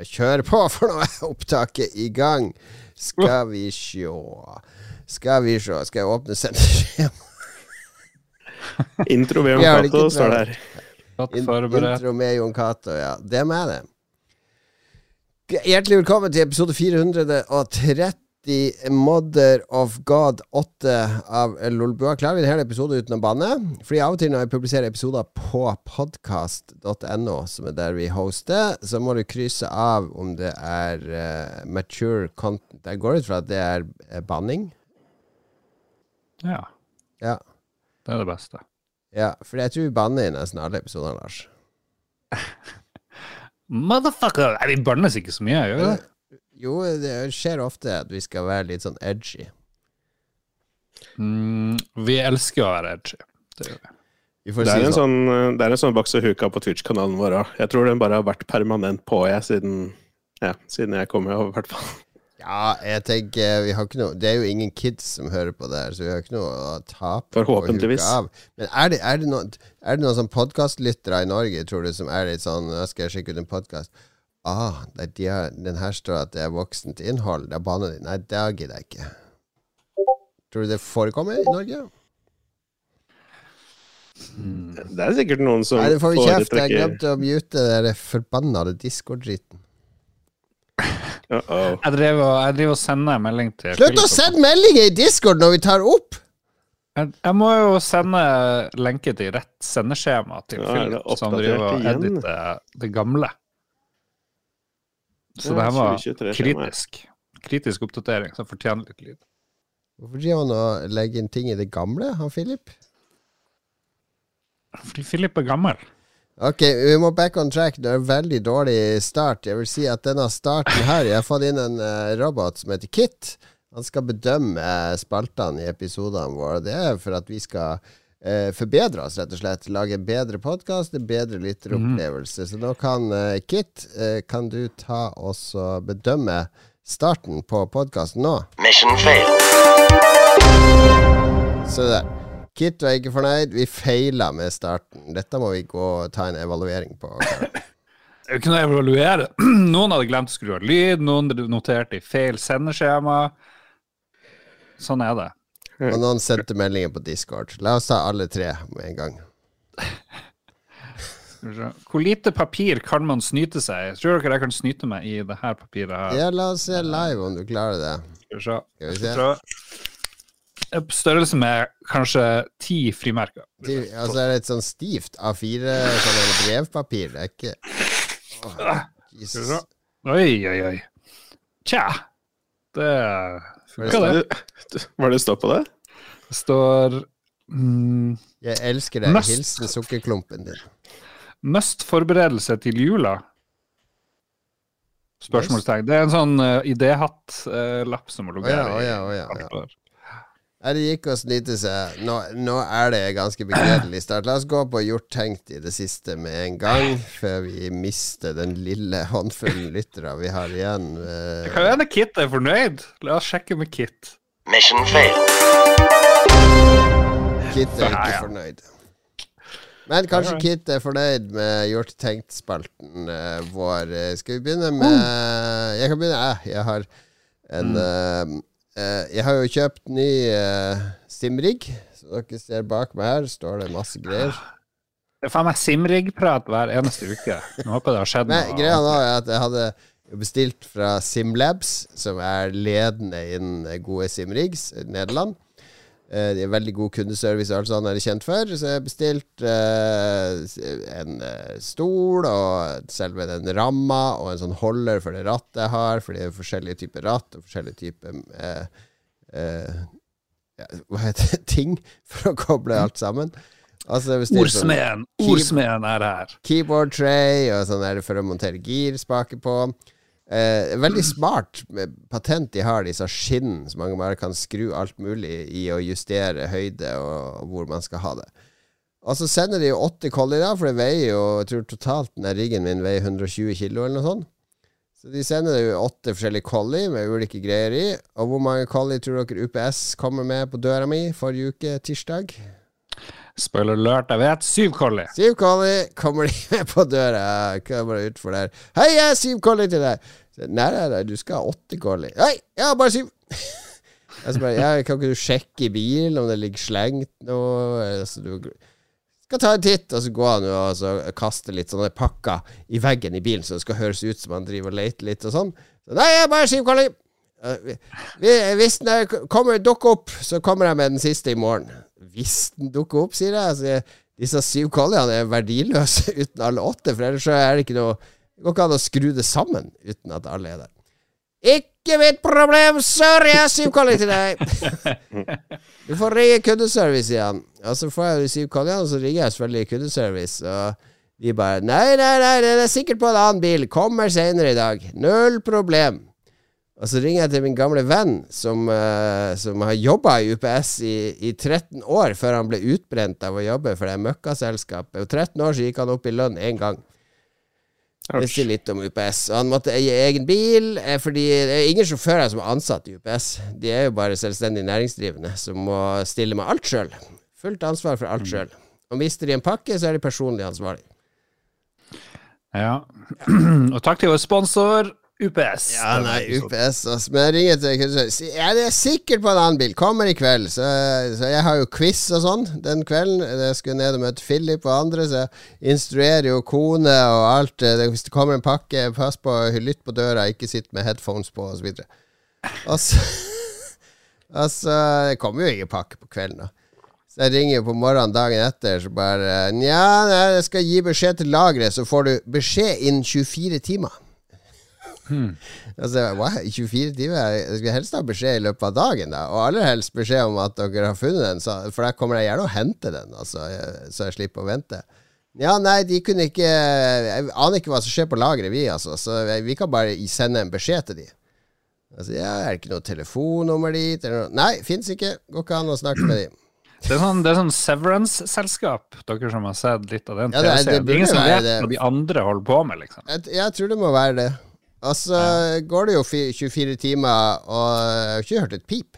bare kjøre på, for nå er opptaket i gang. Skal vi sjå Skal vi sjå Skal jeg åpne sendeskjema? Intro med Jon Cato står der. Intro med Jon Cato, ja. Det er jeg det. Hjertelig velkommen til episode 430 Mother of God 8 av Lolbua. Klarer vi denne episoden uten å banne? Fordi av og til når jeg publiserer episoder på podcast.no, som er der vi hoster, så må du krysse av om det er uh, mature content. Jeg går ut fra at det er eh, banning. Ja, Ja. det er det beste. ja, for jeg tror vi banner i nesten alle episoder, Lars. Motherfucker! Nei, vi bannes ikke så mye, gjør vi det? Jo, det skjer ofte at vi skal være litt sånn edgy. Mm, vi elsker å være edgy. Det gjør vi. Det er en sånn. sånn, det er en sånn boks og huka på Twitch-kanalen vår òg. Jeg tror den bare har vært permanent på jeg siden, ja, siden jeg kom, i hvert fall. Ja, jeg tenker vi har ikke noe Det er jo ingen kids som hører på det her, så vi har ikke noe å tape. Forhåpentligvis. av. Men er det, er det noen, er det noen sånn podkastlyttere i Norge, tror du, som er litt sånn «Nå Skal jeg sjekke ut en podkast? Ah, det er de har, den her står at det er voksent innhold. Det er banen din. Nei, det gidder jeg ikke. Tror du det forekommer i Norge? Det er sikkert noen som Nei, det får vi kjeft. Jeg glemte å mute den. Uh-oh. Jeg driver og, jeg driver og sender en melding til Slutt å sende meldinger i Discord når vi tar opp! Jeg, jeg må jo sende lenke til rett sendeskjema til Ja, Philip, som driver og editer det gamle. Så det her var kritisk. Kritisk oppdatering som fortjener litt lyd. Hvorfor driver han og legger inn ting i det gamle, han Philip? Fordi Philip er gammel. Ok, vi må back on track. Det er en veldig dårlig start. Jeg vil si at denne starten her Jeg har fått inn en eh, robot som heter Kit. Han skal bedømme eh, spaltene i episodene våre. Det er for at vi skal eh, forbedre oss, rett og slett. Lage en bedre podkast, en bedre lytteropplevelse. Så nå kan eh, Kit, eh, kan du ta oss og bedømme starten på podkasten nå? Mission fail. Se der. Kit var ikke fornøyd. Vi feila med starten. Dette må vi gå og ta en evaluering på. Jeg å evaluere. Noen hadde glemt å skru av lyd, noen noterte i feil sendeskjema. Sånn er det. Og noen sendte meldinger på Discord. La oss ta alle tre med en gang. Skal vi se. Hvor lite papir kan man snyte seg? Tror dere jeg kan snyte meg i det her papiret her? Ja, la oss se live om du klarer det. Skal vi se. Skal vi se. Størrelse med kanskje ti frimerker. Og Altså er det et sånn stivt A4 sånn en brevpapir. Det er ikke oh, Jesus. Oi, oi, oi. Tja. Det funka, det. Hva er det står på det? Det står mm, Jeg elsker deg. Must. Hilsen sukkerklumpen din. Must forberedelse til jula? Spørsmålstegn. Det er en sånn uh, idéhatt-lapp som må Å oh, ja, oh, ja, oh, ja, ja. Nei, det gikk å snyte seg. Nå, nå er det ganske begredelig start. La oss gå på gjort tenkt i det siste med en gang, før vi mister den lille håndfullen lyttere vi har igjen. Eh, Det kan hende Kit er fornøyd. La oss sjekke med Kit. Mission fail. Kit er ikke fornøyd. Men kanskje. Kit er fornøyd med gjort tenkt-spalten eh, vår. Eh, Skal vi begynne med Jeg kan begynne, jeg. Jeg har en mm. eh, Jeg har jo kjøpt ny uh, simrig. Som dere ser bak meg her, står det masse greier. Det er faen meg simrig-prat hver eneste uke. Nå håper det har skjedd Men noe. greia nå er at jeg hadde bestilt fra Simlabs, som er ledende innen gode simrigs i Nederland. Eh, De er veldig god kundeservice alt sånt er kjent for. Så jeg har bestilt eh, en eh, stol og selve den ramma og en sånn holder for det rattet jeg har, for det er forskjellige typer ratt og forskjellige typer eh, eh, Hva heter det? Ting for å koble alt sammen. Altså, bestilte sånn- Ordsmeden! Ordsmeden er her. keyboard tray og sånn er det for å montere girspaker på. Eh, veldig smart patent de har, disse skinn, så man bare kan skru alt mulig i å justere høyde og, hvor man skal ha det. Og så sender de jo åtte collier, for det veier jo Jeg tror totalt den riggen min veier 120 kilo eller noe sånt. Så de sender jo åtte forskjellige collier med ulike greier i. Og hvor mange collier tror dere UPS kommer med på døra mi forrige uke, tirsdag? Spoiler alert, jeg vet. Syv Collie. Siv Collie kommer de med på døra. Kommer utfor der. 'Hei, jeg er Siv Collie til deg.' Nei, nei, nei, du skal ha åtte Collie. Hei, jeg har bare syv. Jeg bare, ja, kan ikke du sjekke i bilen om det ligger slengt noe? Altså, du skal ta en titt, og så går han og så kaster litt sånne pakker i veggen i bilen, så det skal høres ut som han driver og leter litt og sånn. Så, nei, jeg er bare Siv Collie. Vi- vi- Hvis den er- kommer, dukker opp, så kommer jeg med den siste i morgen. Hvis den dukker opp, sier jeg. Altså, disse syv colliene er verdiløse uten alle åtte, for ellers er det ikke noe Det går ikke an å skru det sammen uten at alle er der. Ikke mitt problem, sir! Jeg har syv collie til deg! Du får ringe kundeservice igjen. Og så får jeg de syv colliene, og så ringer jeg selvfølgelig kundeservice. Og de bare Nei, nei, nei, den er sikkert på en annen bil. Kommer senere i dag. Null problem. Og så ringer jeg til min gamle venn som, uh, som har jobba i UPS i, i 13 år, før han ble utbrent av å jobbe for det møkkaselskapet. Og 13 år så gikk han opp i lønn én gang. Det sier litt om UPS. Og han måtte eie egen bil, eh, fordi det er ingen sjåfører som er ansatt i UPS. De er jo bare selvstendig næringsdrivende som må stille med alt sjøl. Fullt ansvar for alt sjøl. Og mister de en pakke, så er de personlig ansvarlig. Ja. Og takk til vår sponsor UPS. Ja, nei, UPS, altså. Men jeg ringer til det er sikkert på en annen bil. Kommer i kveld. Så, så jeg har jo quiz og sånn den kvelden. Jeg skulle ned og møte Philip og andre, så jeg instruerer jo kone og alt. Hvis det kommer en pakke, pass på, lytt på døra, ikke sitt med headphones på, videre. Og så Altså, det kommer jo ingen pakke på kvelden, da. Så jeg ringer jo på morgenen dagen etter, så bare Nja, jeg skal gi beskjed til lageret, så får du beskjed innen 24 timer. Altså, wow, 24 timer? Jeg skulle helst ha beskjed i løpet av dagen, da. Og aller helst beskjed om at dere har funnet den, så, for da kommer jeg gjerne og henter den, altså, så jeg slipper å vente. Ja, nei, de kunne ikke Jeg aner ikke hva som skjer på lageret, vi, altså. Så vi kan bare sende en beskjed til de. Altså, ja, er det ikke noe telefonnummer dit? Eller noe? Nei, fins ikke. Går ikke an å snakke med de. Det er sånn, det er sånn Severance-selskap, dere som har sett litt av den Ja, det det. Det ingen som vet hva de andre holder på med, liksom. Jeg, jeg tror det må være det. Altså, går det jo 24 timer, og jeg har ikke hørt et pip.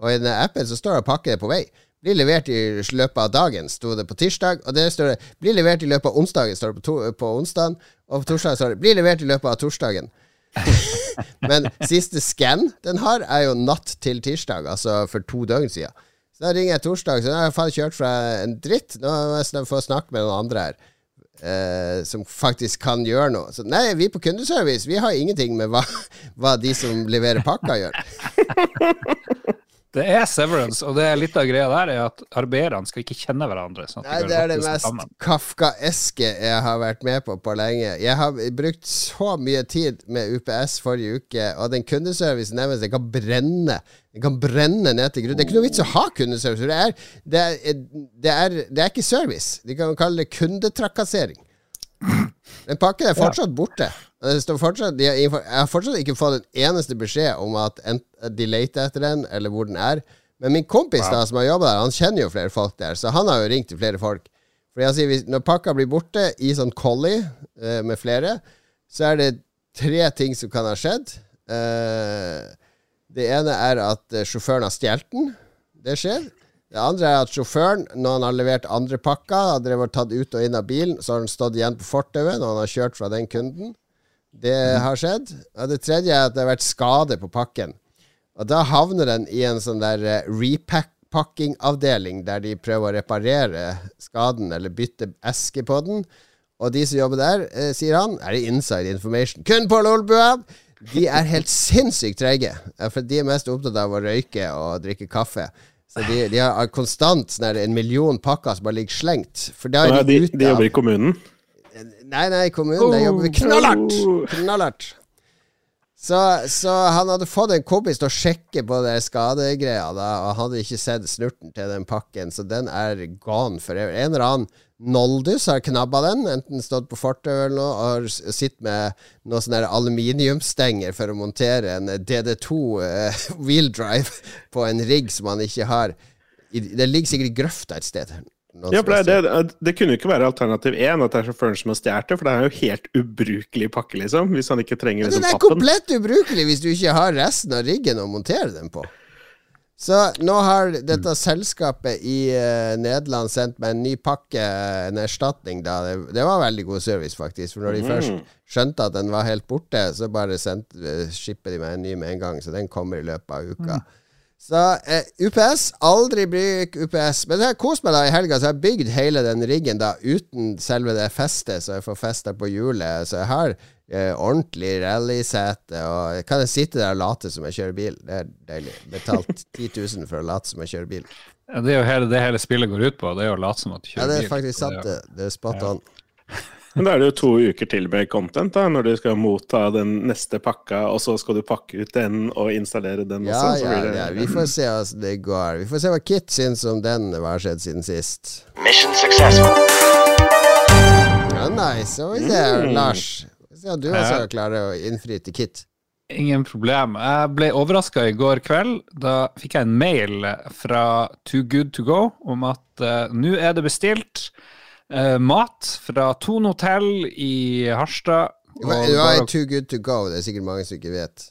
Og i den appen så står det pakke på vei. Blir levert i løpet av dagen, sto det på tirsdag. Og det står det blir levert i løpet av onsdagen, står det på, to, på onsdagen. Og på torsdag står det blir levert i løpet av torsdagen. Men siste scan den har, er jo natt til tirsdag, altså for to døgn siden. Så da ringer jeg torsdag, så nå har jeg faen kjørt fra en dritt. Nå må jeg få snakke med noen andre her. Eh, som faktisk kan gjøre noe. Så nei, vi på kundeservice Vi har ingenting med hva, hva de som leverer pakka, gjør. Det er Severance, og det er litt av greia der er at arbeiderne skal ikke kjenne hverandre. Sånn Nei, de det er det mest Kafka-eske jeg har vært med på på lenge. Jeg har brukt så mye tid med UPS forrige uke, og den kundeservicen deres den kan brenne. Den kan brenne ned til grunn. Det er ikke noe vits å ha kundeservice. Det er, det er, det er, det er ikke service. De kan kalle det kundetrakassering. Den pakken er fortsatt borte. Det står fortsatt, de jeg har fortsatt ikke fått en eneste beskjed om at de leter etter den, eller hvor den er. Men min kompis da, som har jobba der, han kjenner jo flere folk der, så han har jo ringt til flere folk. Fordi jeg sier Når pakka blir borte i sånn collie eh, med flere, så er det tre ting som kan ha skjedd. Eh, det ene er at eh, sjåføren har stjålet den. Det skjer. Det andre er at sjåføren, når han har levert andre pakker, har drevet tatt ut og inn av bilen, så har han stått igjen på fortauet når han har kjørt fra den kunden. Det har skjedd. Og det tredje er at det har vært skade på pakken. Og da havner den i en sånn der eh, repackingavdeling, der de prøver å reparere skaden eller bytte eske på den. Og de som jobber der, eh, sier han, er det inside information. Kun på Lolbua! De er helt sinnssykt treige. eh, For de er mest opptatt av å røyke og drikke kaffe. Så de, de har konstant sånn en million pakker som bare ligger slengt. For da er de, de, de jobber i kommunen. Nei, nei, i kommunen. Der jobber vi knallhardt! Knallhardt. Så, så han hadde fått en kompis til å sjekke på det skadegreia, da, og hadde ikke sett snurten til den pakken, så den er gone forever. En eller annen noldus har knabba den, enten stått på fortauet eller noe, og sitter med noen sånne aluminiumsstenger for å montere en DD2 uh, wheel drive på en rigg som han ikke har. Det ligger sikkert i grøfta et sted. Ja, det, det, det kunne jo ikke være alternativ én at det er sjåføren som har stjålet det, for det er jo helt ubrukelig pakke, liksom. Hvis han ikke trenger liksom, liksom den er pappen. komplett ubrukelig hvis du ikke har resten av riggen å montere den på. Så nå har dette selskapet i uh, Nederland sendt meg en ny pakke, en erstatning. da Det, det var veldig god service, faktisk. For når de først skjønte at den var helt borte, så bare sendte, uh, shipper de meg en ny med en gang. Så den kommer i løpet av uka. Så eh, UPS, aldri bruk UPS. Men jeg har kost meg da i helga, så jeg har bygd hele den riggen da uten selve det festet, så jeg får festa på hjulet. Så jeg har eh, ordentlig rallysete, og kan jeg sitte der og late som jeg kjører bil. Det er deilig. Betalt 10 000 for å late som jeg kjører bil. Ja, det er jo hele, det hele spillet går ut på. Det er jo å late som at du kjører bil. Ja, det er faktisk sant, det det. Er spot on. Men da er det jo to uker til med content, da, når du skal motta den neste pakka, og så skal du pakke ut den og installere den Ja, også. Så ja, blir det, ja. Vi får se hvordan det går. Vi får se hva Kit syns om den, hva har skjedd siden sist. Mission successful. Ja, nice. Så vi ser, Mm. Lars. Se om du også Ja. klarer å innfri til Kit. Ingen problem. Jeg ble overraska i går kveld. Da fikk jeg en mail fra Too Good To Go om at uh, nå er det bestilt eh, mat fra Tone hotell i Harstad. Du er too good to go, det er sikkert mange som ikke vet.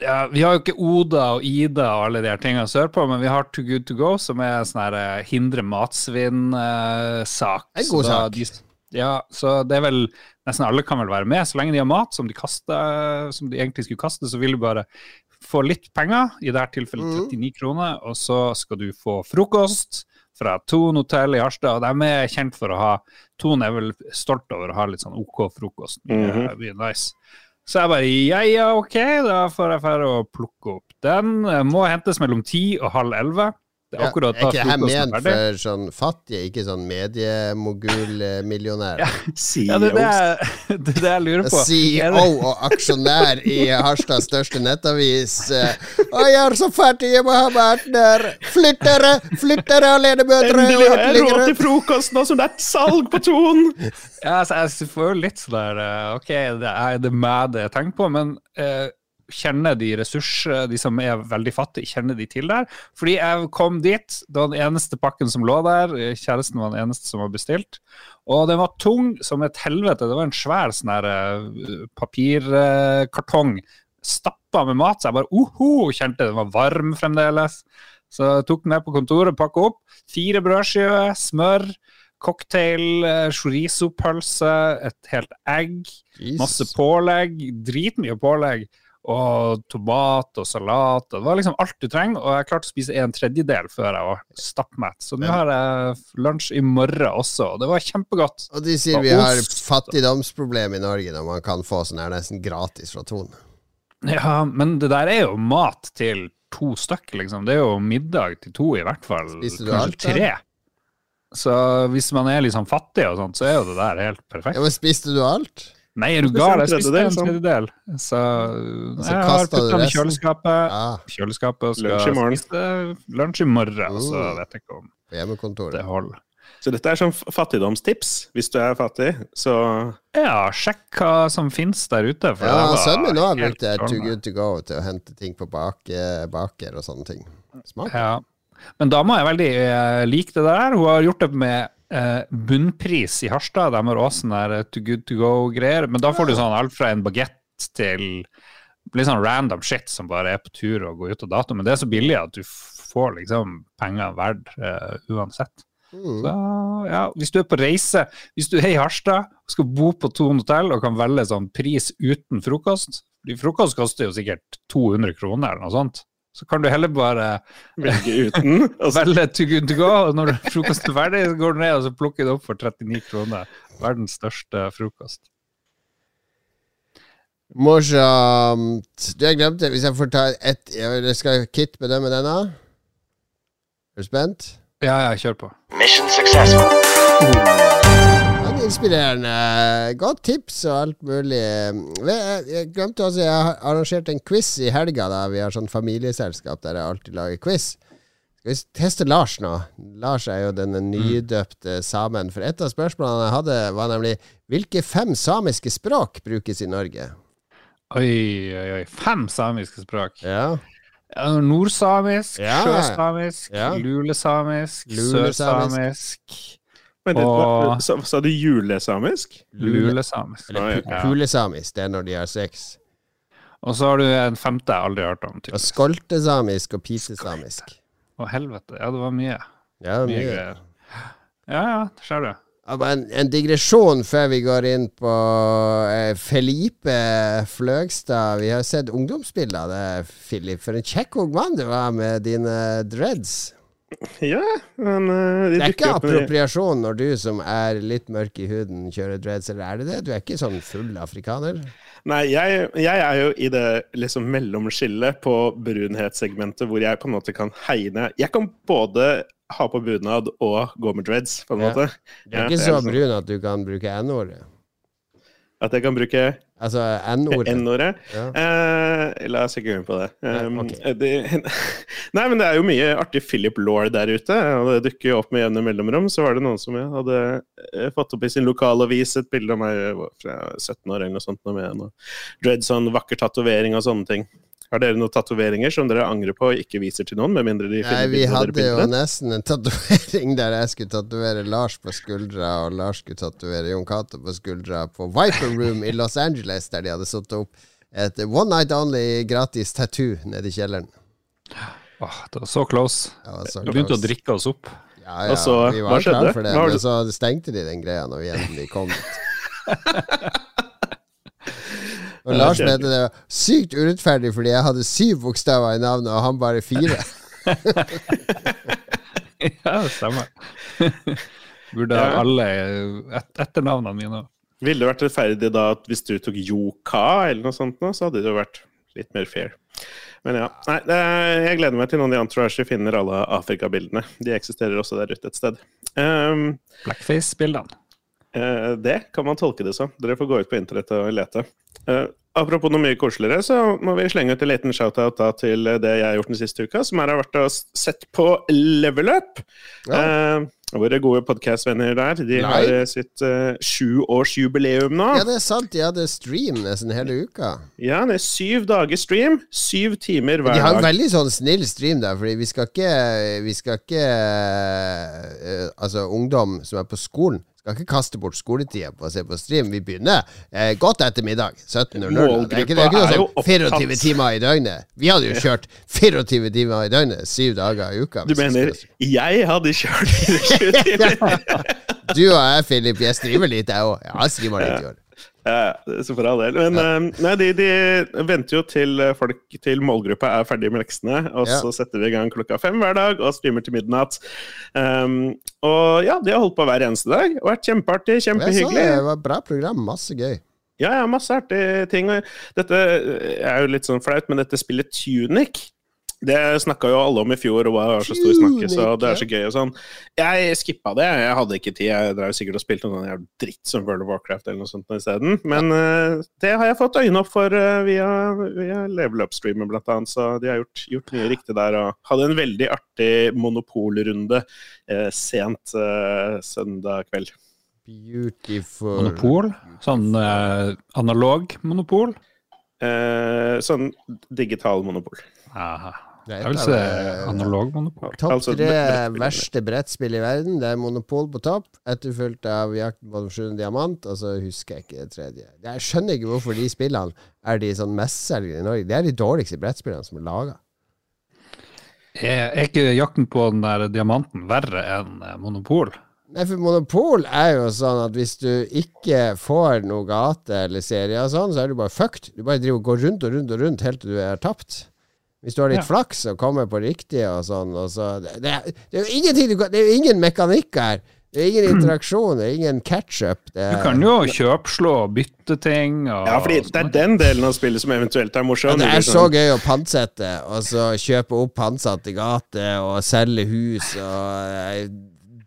ja, vi har jo ikke Oda og Ida og alle de her tingene sørpå, men vi har Too Good To Go, som er en sånn her eh, hindre matsvinn-sak. En god sak. ja, så det er vel Nesten alle kan vel være med. Så lenge de har mat som de kaster, som de egentlig skulle kaste, så vil du bare få litt penger, i dette tilfellet Mhm. 39 kroner, og så skal du få frokost fra Thon hotell i Harstad. Og de er kjent for å ha Thon er vel stolt over å ha litt sånn OK frokost. Mye, mye nice. Så jeg bare ja, ja, ok, da får jeg dra å plukke opp den. Må hentes mellom ti og halv elleve. Ja, akkurat er ikke det her er ment for sånn fattige, ikke sånn mediemogul-millionær? Ja, det er det, jeg- det er det jeg lurer på. CEO og aksjonær i Harstads største nettavis. eh, Å, jeg er så fattig, jeg må ha partner! der! Flytt dere! Flytt dere, alenemødre og Endelig har jeg råd til frokost nå som det er et salg på Ton! Ja, altså, jeg får jo litt sånn der eh, Ok, det er det meg det jeg tenker på, men eh, kjenner de ressurs, de som er veldig fattige, kjenner de til der? Fordi jeg kom dit, det var den eneste pakken som lå der, eh, kjæresten var den eneste som var bestilt, og den var tung som et helvete. Det var en svær sånn her eh, papirkartong stappa med mat, så jeg bare oho, kjente den var varm fremdeles. Så jeg tok den med på kontoret, pakka opp. Fire brødskiver, smør, cocktail, eh, chorizo-pølse, et helt egg, masse Jesus. pålegg, dritmye pålegg. Og tomat og salat. og Det var liksom alt du trenger. Og jeg klarte å spise en tredjedel før jeg var stappmett. Så nå har jeg lunsj i morgen også, og det var kjempegodt. Og de sier vi har fattigdomsproblem i Norge når man kan få sånn her nesten gratis fra Ton. Ja, men det der er jo mat til to stykk, liksom. Det er jo middag til to, i hvert fall. Spiser du Kanskje alt, tre. Så hvis man er sånn fattig og sånt, så er jo det der helt perfekt. Ja, men spiste du alt? Nei, er du gal? Jeg spiste en tredjedel, sånn. Så så jeg har putta den i kjøleskapet. Ja, Kjøleskapet skal Lunsj i morgen. spise lunsj i morgen. Så Mm. vet jeg ikke om på hjemmekontoret. det holder. Så dette er sånn fattigdomstips. Hvis du er fattig, så Ja, sjekk hva som finnes der ute. For Ja, sønnen min har brukt det Too. Good To Go til å hente ting på bake, baker og sånne ting. Smak. Ja. Men dama er veldig eh, lik det der. Hun har gjort det med eh, bunnpris i Harstad. De har også sånne to good to go-greier. Men da får du sånn alt fra en bagett til litt sånn random shit som bare er på tur og går ut av dato. Men det er så billig at du får liksom penger verdt eh, uansett. Mm. Så ja, hvis du er på reise, hvis du er i Harstad og skal bo på Thon hotell og kan velge sånn pris uten frokost Frokost koster jo sikkert 200 kroner eller noe sånt. Så kan du heller bare velge uten. Altså. så, velge to good to go, og når frokosten er ferdig, så går du ned og så plukker du opp for 39 kroner. Verdens største frokost. Morsomt. Du, jeg glemte Hvis jeg får ta ett Jeg skal Kit med denne. Er du spent? Ja, ja, kjør på. Mission successful. Er inspirerende. Godt tips og alt mulig. Jeg glemte også Jeg har arrangert en quiz i helga. da Vi har sånn familieselskap der jeg alltid lager quiz. Skal vi teste Lars nå? Lars er jo denne nydøpte samen. For et av spørsmålene jeg hadde, var nemlig hvilke fem samiske språk brukes i Norge? Oi, oi, oi. Fem samiske språk. Ja, Nordsamisk, Ja. sjøsamisk, Ja. lulesamisk, Lulesamisk. sørsamisk, men det, Og- sa, sa du julesamisk? lulesamisk. Eller pu pulesamisk, det er når de har sex. Og så har du en femte jeg aldri har hørt om. Og skoltesamisk og pitesamisk. Å, helvete. Ja, det var mye. Ja, Mye mye. greier. Ja, ja, det ser du. En, En digresjon før vi går inn på eh, Felipe Fløgstad. Vi har sett ungdomsbilder av deg, Filip. For en kjekk ung mann du var med dine dreads. Ja, men uh, de Det er ikke appropriasjon når du som er litt mørk i huden, kjører dreads, eller er det det? Du er ikke sånn full afrikaner? Nei, jeg, jeg er jo i det liksom mellomskillet på brunhetssegmentet hvor jeg på en måte kan hegne Jeg kan både ha på bunad og gå med dreads, på en Ja. måte. Du er ikke så sånn brun at du kan bruke n-ordet. At jeg kan bruke Altså n-ordet. N-ordet. Ja. Eh, la oss ikke gå inn på det. Nei, okay. ok. det. Nei, men det er jo mye artig Philip Law der ute, og det dukker jo opp med jevne mellomrom. Så var det noen som hadde eh, fått opp i sin lokalavis et bilde av meg fra 17 år eller noe sånt, med en dread sånn vakker tatovering og sånne ting. Har dere noen tatoveringer som dere angrer på og ikke viser til noen, med mindre de Nei, vi hadde jo nesten en tatovering der jeg skulle tatovere Lars på skuldra, og Lars skulle tatovere Jon Cato på skuldra på Viper Room i Los Angeles, der de hadde satt opp et one night only gratis tattoo nede i kjelleren. Åh, det var så close. Var så Vi begynte å drikke oss opp. Ja, ja, altså, så, vi hva var klar skjedde? for det, Hva men så stengte de den greia når vi endelig kom dit. Og Lars mente det var sykt urettferdig fordi jeg hadde syv bokstaver i navnet, og han bare fire. ja, det stemmer. Burde ha Ja. alle et etternavnene mine. Ville det vært rettferdig da at hvis du tok Yoka eller noe sånt, nå, så hadde det jo vært litt mer fair. Men ja. Nei, det er, jeg gleder meg til noen i Entourage finner alle Afrika-bildene. De eksisterer også der ute et sted. Um, Blackface-bildene. Eh, det kan man tolke det som. Dere får gå ut på internettet og lete. Eh, apropos noe mye koseligere, så må vi slenge ut en liten shout-out da til det jeg har gjort den siste uka, som er å ha vært og sett på Level Up. Ja. Eh, våre gode podkastvenner der. De har Live? eh, sitt eh, sjuårsjubileum nå. Ja, det er sant, de hadde stream nesten hele uka. Ja, det er syv dager stream. Syv timer hver dag. de har en veldig sånn snill stream der, fordi vi skal ikke Vi skal ikke Altså, ungdom som er på skolen, skal ikke kaste bort skoletida på å se på stream. Vi begynner eh, godt etter middag. 17.00. Det er ikke, det er ikke noe sånn 24 timer i døgnet. Vi hadde jo kjørt 24 timer i døgnet syv dager i uka. Du mener jeg hadde kjørt i 20 timer? Du og jeg, Philip, jeg streamer litt, jeg òg. Jeg har streama litt i år. Ja, så for all del. Men eh, nei, de, de venter jo til eh, folk til målgruppa er ferdig med leksene, og Ja. så setter vi i gang klokka fem hver dag og streamer til midnatt. Um, og ja, de har holdt på hver eneste dag. og Vært kjempeartig, kjempehyggelig. det var et bra program, masse gøy. Ja, ja, masse artige ting. Dette er jo litt sånn flaut, men dette spillet Tunic det snakka jo alle om i fjor, og var så stor snakkes, og det er så gøy og sånn. Jeg skippa det, jeg hadde ikke tid. Jeg drev sikkert og spilte noen jævla dritt som World of Warcraft eller noe sånt isteden. Men uh, det har jeg fått øynene opp for uh, via, via Level Up-streamen, blant annet. Så de har gjort, gjort mye riktig der, og hadde en veldig artig monopolrunde uh, sent søndag kveld. Beautiful. Monopol. Sånn analog monopol. Eh, sånn digital monopol. Aha. Det er Jeg vil et si av, eh, analog monopol. Topp Altså, tre verste brettspill i verden. Det er Monopol på topp, etterfulgt av Jakten på den sjuende diamant, og så husker jeg ikke det tredje. Jeg skjønner ikke hvorfor de spillene er de sånn mestselgere i Norge. Det er de dårligste brettspillene som er laga. Er, er ikke jakten på den der diamanten verre enn eh, monopol? Nei, for Monopol er jo sånn at hvis du ikke får noe gate eller serie og sånn, så er du bare fucked. Du bare driver og går rundt og rundt og rundt helt til du er tapt. Hvis du har litt Ja. flaks og kommer på riktig og sånn, og så det, det, er- det er jo kan Det er jo ingen mekanikk her. Det er ingen interaksjon, det er ingen catch-up. Du kan jo kjøpslå og bytte ting. Og, Ja, fordi det er den delen av spillet som eventuelt er Ja, morsom. det er Liksom- så gøy å pantsette, og så kjøpe opp pantsatte gate og selge hus og eh,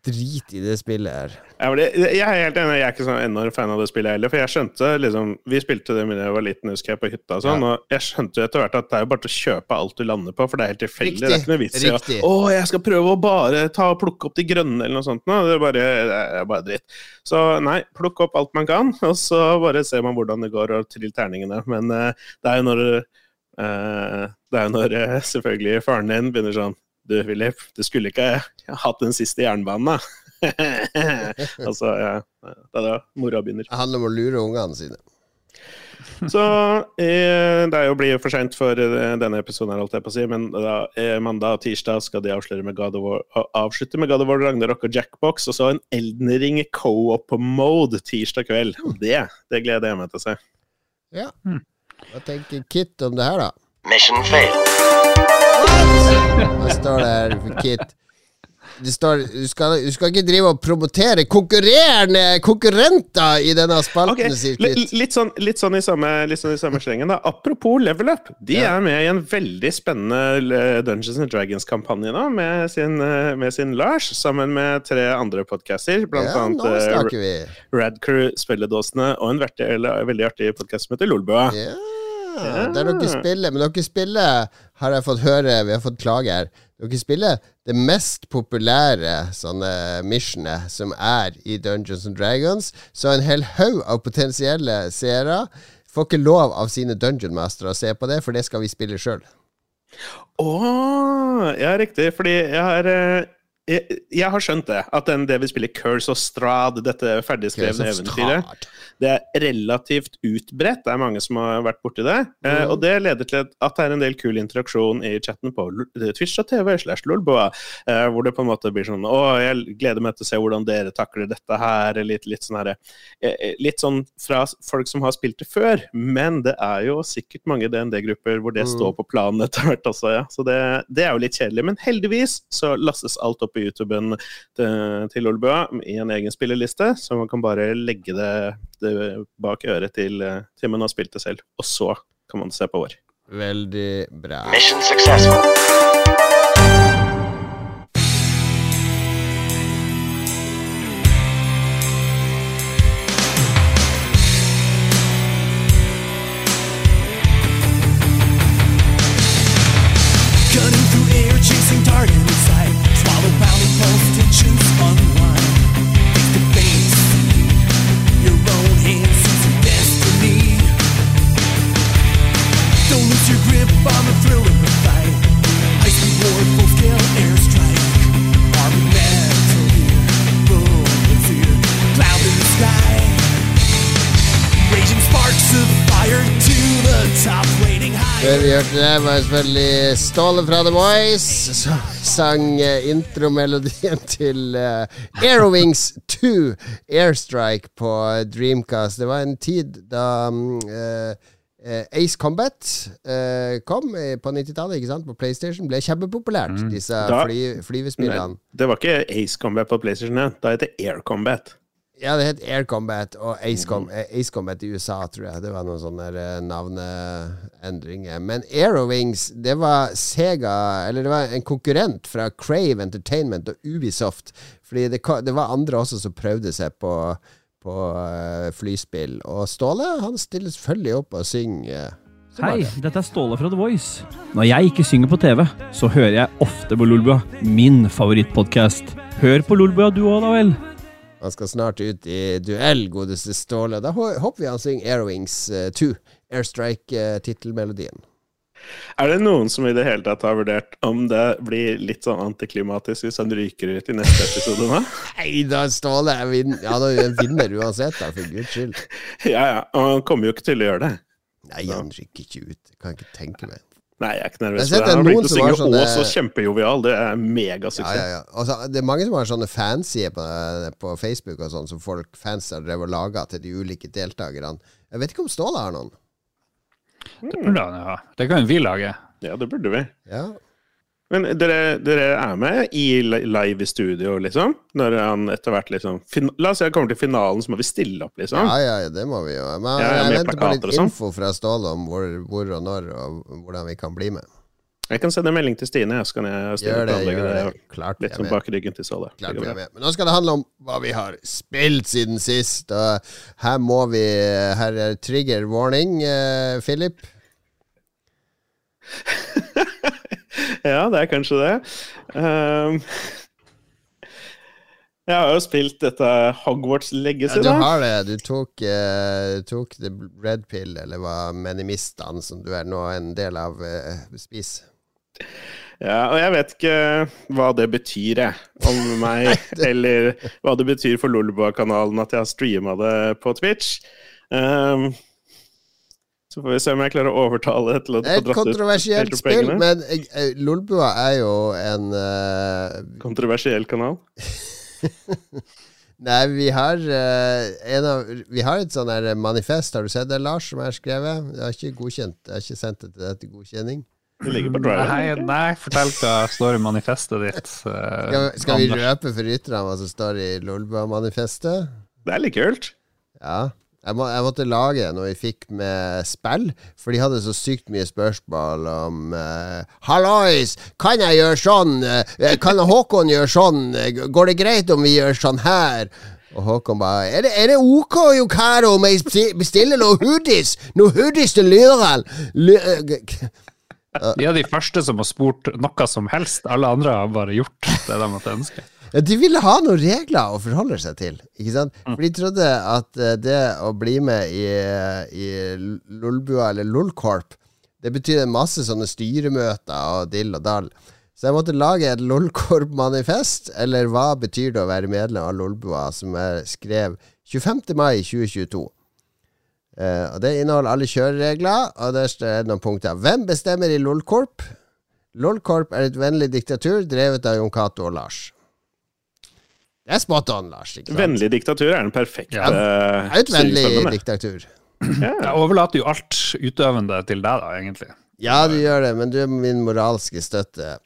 Drit i det spillet her. Jeg er helt enig, jeg er ikke sånn enorm fan av det spillet heller. For jeg skjønte liksom Vi spilte det da jeg var liten, husker jeg, på hytta og sånn. Ja. Og jeg skjønte jo etter hvert at det er jo bare til å kjøpe alt du lander på, for det er helt tilfeldig. Det er ikke noe vits i å Å, jeg skal prøve å bare ta og plukke opp de grønne, eller noe sånt. Nå. Det, er bare, det er bare dritt. Så nei, plukk opp alt man kan, og så bare ser man hvordan det går, og trill terningene. Men uh, det er jo når uh, Det er jo når uh, selvfølgelig faren din begynner sånn Du, Philip, du skulle ikke ha hatt den siste jernbanen, da. altså, ja, det er da mora begynner. Det handler om å lure ungene sine. Så eh, det er jo blir for seint for eh, denne episoden, her, holdt jeg på å si, men da, eh, mandag og tirsdag skal de avsløre med God of War, avslutte med God of War Ragnarok og Jackbox, og så en Elden Ring co-op-mode tirsdag kveld. Det, det gleder jeg meg til å se. Ja. Hva tenker Kit om det her, da? Mission failed. Hva står det her for Kit? Det står, du, skal, du skal ikke drive og promotere konkurrerende konkurrenter i denne spalten, sier li- litt, sånn, litt, sånn i samme, litt sånn i samme slengen, da. Apropos Level Up. De Ja. er med i en veldig spennende eh, Dungeons and Dragons-kampanje nå, med sin, eh, med sin Lars, sammen med tre andre podcaster, blant Ja, annet nå eh. Radcrew, Spilledåsene og en verti, eller, veldig artig podkast som heter Lolbua. Ja, der dere spiller. Men dere spiller, har jeg fått høre, vi har fått klage her. Dere spiller det mest populære sånne missionet som er i Dungeons and Dragons. Så en hel haug av potensielle seere får ikke lov av sine dungeon mastere å se på det, for det skal vi spille sjøl. Å, ja, riktig. Fordi jeg har eh, jeg, jeg har skjønt det, at den, det vi spiller Curse of Strad, dette ferdigskrevne eventyret, det er relativt utbredt. Det er mange som har vært borti det. Eh, Mhm. og det leder til at det er en del kul interaksjon i chatten på L- Twitch og TV slash Lolboa, eh, hvor det på en måte blir sånn Å, jeg gleder meg til å se hvordan dere takler dette her. Litt, litt sånn herre eh, eh, Litt sånn fra folk som har spilt det før, men det er jo sikkert mange DND-grupper hvor det mm. står på planen etter hvert også, ja. Så det, det er jo litt kjedelig. Men heldigvis så lastes alt opp på YouTuben til, til Olbø i en egen spilleliste, så man kan bare legge det, det bak øret til, til man har spilt det selv. Og så kan man se på vår. Veldig bra. Mission successful. Hørte var selvfølgelig Ståle fra The Voice som sang eh, intromelodien til uh, Aerowings 2 Airstrike på Dreamcast. Det var en tid da mm, eh, eh, Ace Combat uh, kom eh, på 90-tallet, ikke sant, på PlayStation. Ble kjempepopulært, disse Da- fly, flyvespillene. Det var ikke Ace Combat på PlayStation da heter Air Combat. Ja, det het Air Combat og Ace, Com Mhm. eh, Ace Combat i USA, tror jeg. Det var noen sånne eh, navneendringer. Men Aerowings, det var Sega Eller det var en konkurrent fra Crave Entertainment og Ubisoft. Fordi det, det var andre også som prøvde seg på, på eh, flyspill. Og Ståle han stiller selvfølgelig opp og synger. Hei, dette er Ståle fra The Voice. Når jeg ikke synger på TV, så hører jeg ofte på Lolbua, min favorittpodkast. Hør på Lolbua du òg, da vel. Han skal snart ut i duell, godeste Ståle. Da håper vi han synger Aerowings eh, 2. Airstrike-tittelmelodien. Er det noen som i det hele tatt har vurdert om det blir litt sånn antiklimatisk hvis han ryker ut i neste episode nå? Nei da, Ståle. jeg Ja, er vinner uansett, da, for guds skyld. Ja, ja. Og han kommer jo ikke til å gjøre det. Nei, han rykker ikke ut. Kan jeg ikke tenke meg. Nei, jeg er ikke nervøs for det. Han det har blitt begynt å synge sånne- Ås og kjempejovial. Det er Ja, megasuksess. ja, ja. Altså, det er mange som har sånne fansider på, på Facebook og sånn, som folk fans har drevet og laga til de ulike deltakerne. Jeg vet ikke om Ståle har noen. Det burde han jo ha. Det kan jo vi lage. Ja, det burde vi. Ja. Men dere, dere er med i live i studio, liksom? Når han etter hvert liksom La oss si han kommer til finalen, så må vi stille opp, liksom? ja, ja, det må vi jo. Men Ja, jeg, jeg venter på litt sånn. info fra Ståle om hvor, hvor og når, og hvordan vi kan bli med. Jeg kan sende en melding til Stine, så kan jeg stille Gjør det, planlegge det. det. Klart Litt sånn bak ryggen til Ståle. Klart vi er med. Men nå skal det handle om hva vi har spilt siden sist. Og her må vi Her er trigger warning, eh, Philip. Ja, det er kanskje det. Um, jeg har jo spilt dette Hogwarts Ja, du har det. Du tok, uh, tok the red pill, eller hva menimistene som du er nå en del av, uh, spis. Ja, og jeg vet ikke hva det betyr, jeg, om meg, eller hva det betyr for Lolbua-kanalen at jeg har streama det på Twitch. Ehm, Så får vi se om jeg klarer å overtale til å er få et dratt ut kontroversielt spill, men eh, eh, Lolbua er jo en uh... Kontroversiell kanal. Nei, vi har uh, en av Vi har et sånn her manifest, har du sett det, Lars, som jeg har skrevet? Jeg har ikke godkjent Jeg har ikke sendt det til deg til godkjenning. Det ligger på drive. Nei, nei, fortell hva står i manifestet ditt. Skal, skal vi røpe for rytterne hva som står i Lolbua-manifestet? Det er litt kult. Ja. Jeg, må, jeg måtte lage det når vi fikk med spill, for de hadde så sykt mye spørsmål om uh, Hallois, kan jeg gjøre sånn? Eh, kan Håkon gjøre sånn? Eh, Går det greit om vi gjør sånn her? Og Håkon bare Er det, er det OK, Yokaro, om jeg bestiller noe hoodies? Noe hoodies til lytteren? Ly- eh, De er de første som har spurt noe som helst. Alle andre har bare gjort det de måtte ønske. De ville ha noen regler å forholde seg til. Ikke sant? For de trodde at eh, det å bli med i, i Lolbua eller Lolcorp, det betyr masse sånne styremøter og dill og dall. Så jeg måtte lage et Lolcorp-manifest, eller hva betyr det å være medlem av Lolbua, som jeg skrev 25. mai 2022. Eh, og Det inneholder alle kjøreregler, og der står det noen punkter. Hvem bestemmer i Lolcorp? Lolcorp er et vennlig diktatur drevet av Jon Cato og Lars. Det er spot on, Lars. Ikke sant? Vennlig diktatur er den perfekte Ja. Det er et vennlig diktatur. Ja. Jeg overlater jo alt utøvende til deg, da, egentlig. Ja, du gjør det, men du er min moralske støtte.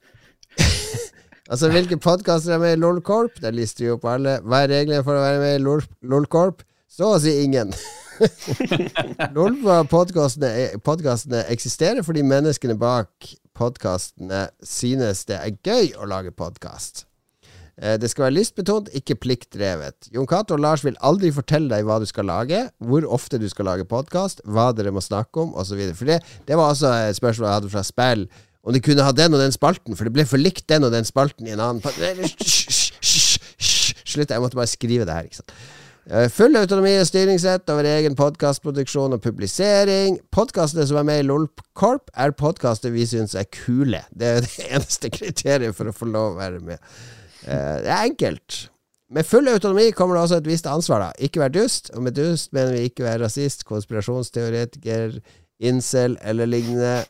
altså, hvilke podkaster er med i LOLcorp? Der lister vi opp alle. Hva er reglene for å være med i LOL- LOLcorp? Så å si ingen. LOL-podkastene podkastene eksisterer fordi menneskene bak podkastene synes det er gøy å lage podkast. Eh, Det skal være lystbetont, ikke pliktdrevet. Jon Cato og Lars vil aldri fortelle deg hva du skal lage, hvor ofte du skal lage podkast, hva dere må snakke om, osv. For det, det var også et spørsmål jeg hadde fra spill. Om de kunne ha den og den spalten, for det ble for likt den og den spalten i en annen Slutt, jeg måtte bare skrive det her, ikke sant. Eh, Full autonomi og styringsrett over egen podkastproduksjon og publisering. Podkastene som er med i LOLcorp, er podkaster vi syns er kule. Det er det eneste kriteriet for å få lov å være med. Eh, Det er enkelt. Med full autonomi kommer det også et visst ansvar. da Ikke vær dust, og med dust mener vi ikke være rasist, konspirasjonsteoretiker, incel eller lignende.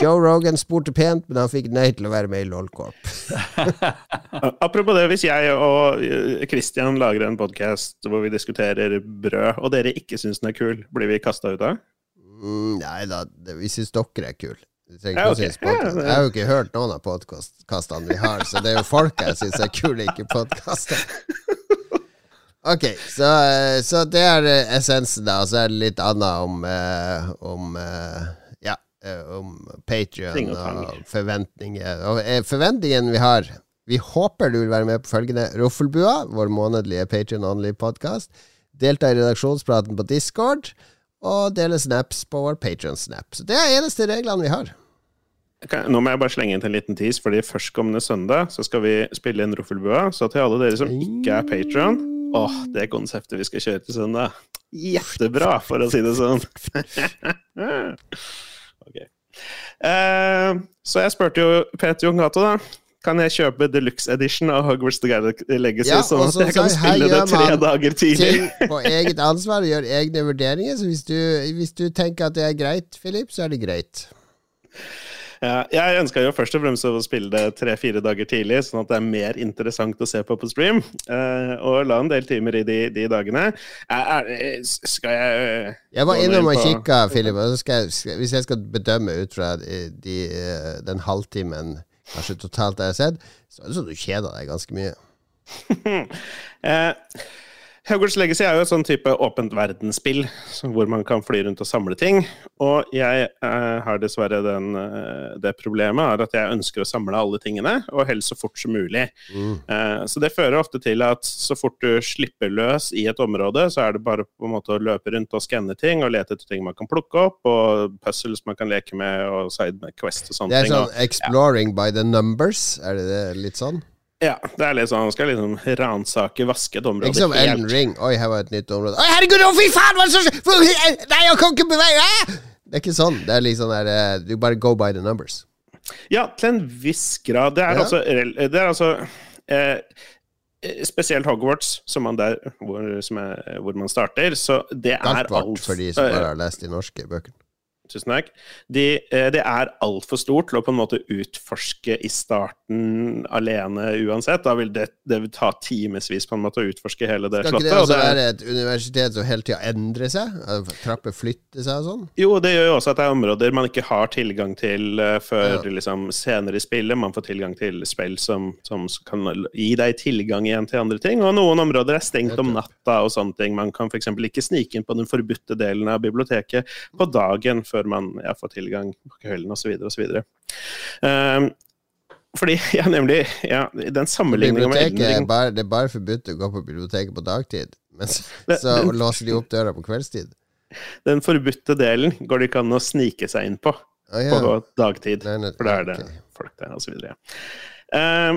Joe Rogan spurte pent, men han fikk nei til å være med i LOLcorp. Apropos det, hvis jeg og eh, Christian lager en podkast hvor vi diskuterer brød, og dere ikke syns den er kul, blir vi kasta ut av? Mm, nei da, vi syns dere er kule. Du trenger ikke å synes. Jeg har jo ikke hørt noen av podkastene vi har, så det er jo folk jeg syns er kule, ikke podkaster. Ok, så, eh, så det er eh, essensen, da. Og så er det litt annet om, eh, om Ja, om Patrion og forventninger. Og forventningen vi har Vi håper du vil være med på følgende Roffelbua, vår månedlige Patrion Only podkast. Delta i redaksjonspraten på Discord. Og dele snaps på vår Patrion-snap. Så det er eneste reglene vi har. Okay, Nå må jeg bare slenge inn til en liten tease, fordi førstkommende søndag så skal vi spille inn Roffelbua. Så til alle dere som ikke er patron Åh, det konseptet vi skal kjøre til søndag. Jettebra, for å si det sånn. okay. Eh, så jeg spurte jo Peter Jongato, da. Kan jeg kjøpe deluxe edition av Hogwarts The Galaxy Legacy, Ja, sånn at jeg kan spille det tre dager tidlig? Ting på eget ansvar og gjør egne vurderinger. Så hvis du, hvis du tenker at det er greit, Philip, så er det greit. Ja, jeg ønska jo først og fremst å spille det tre-fire dager tidlig, sånn at det er mer interessant å se på på stream. Uh, og la en del timer i de, de dagene. Er, er, skal jeg Jeg var innom og kikka, og skal, hvis jeg skal bedømme ut fra de, de, eh, den halvtimen kanskje totalt jeg har sett, så er det sånn du kjeder deg ganske mye. Eh, Hogwarts Legacy er jo et sånn type åpent verdensspill hvor man kan fly rundt og samle ting. Og jeg eh, har dessverre den, eh, det problemet er at jeg ønsker å samle alle tingene, og helst så fort som mulig. Eh, så det fører ofte til at så fort du slipper løs i et område, så er det bare på en måte å løpe rundt og skanne ting og lete etter ting man kan plukke opp, og puzzles man kan leke med, og side quest og sånne ting. Det er ting. sånn og- exploring by the numbers. Er det, det litt sånn? Ja, det er litt sånn, han skal liksom ransake, vaske et område Ikke som helt. Elden Ring. Oi, her var et nytt område. Oi, herregud, å fy faen! Hva er det som Nei, jeg kan ikke bevege meg! Det er ikke sånn. Det er liksom der, eh, Du bare go by the numbers. Ja, til en viss grad. Det er Ja. altså, det er altså eh, Spesielt Hogwarts, som man der, hvor, som er, hvor man starter. Så det er alt. alt for de som eh, bare har lest de norske bøkene. Tusen takk. De, eh, det er altfor stort til å på en måte utforske i starten alene uansett. Da vil det, det vil ta timevis å utforske hele det Skal ikke slottet. det være et universitet som hele tida endrer seg? At Trapper flytter seg og sånn? Jo, det gjør jo også at det er områder man ikke har tilgang til eh, før Ja. liksom, senere i spillet. Man får tilgang til spill som, som kan gi deg tilgang igjen til andre ting. Og noen områder er stengt om natta og sånne ting. Man kan f.eks. ikke snike inn på den forbudte delen av biblioteket på dagen før man ja, får tilgang på kvelden osv. osv. Um, fordi, ja, nemlig ja, Den sammenligninga med Elden Ring bare, det er bare forbudt å gå på biblioteket på dagtid. Men så, Det- så men- låser de opp døra på kveldstid. Den forbudte delen går det ikke an å snike seg inn på Å, ja. på dagtid. Nei, nei, For da er det okay. folk der, så videre. Uh,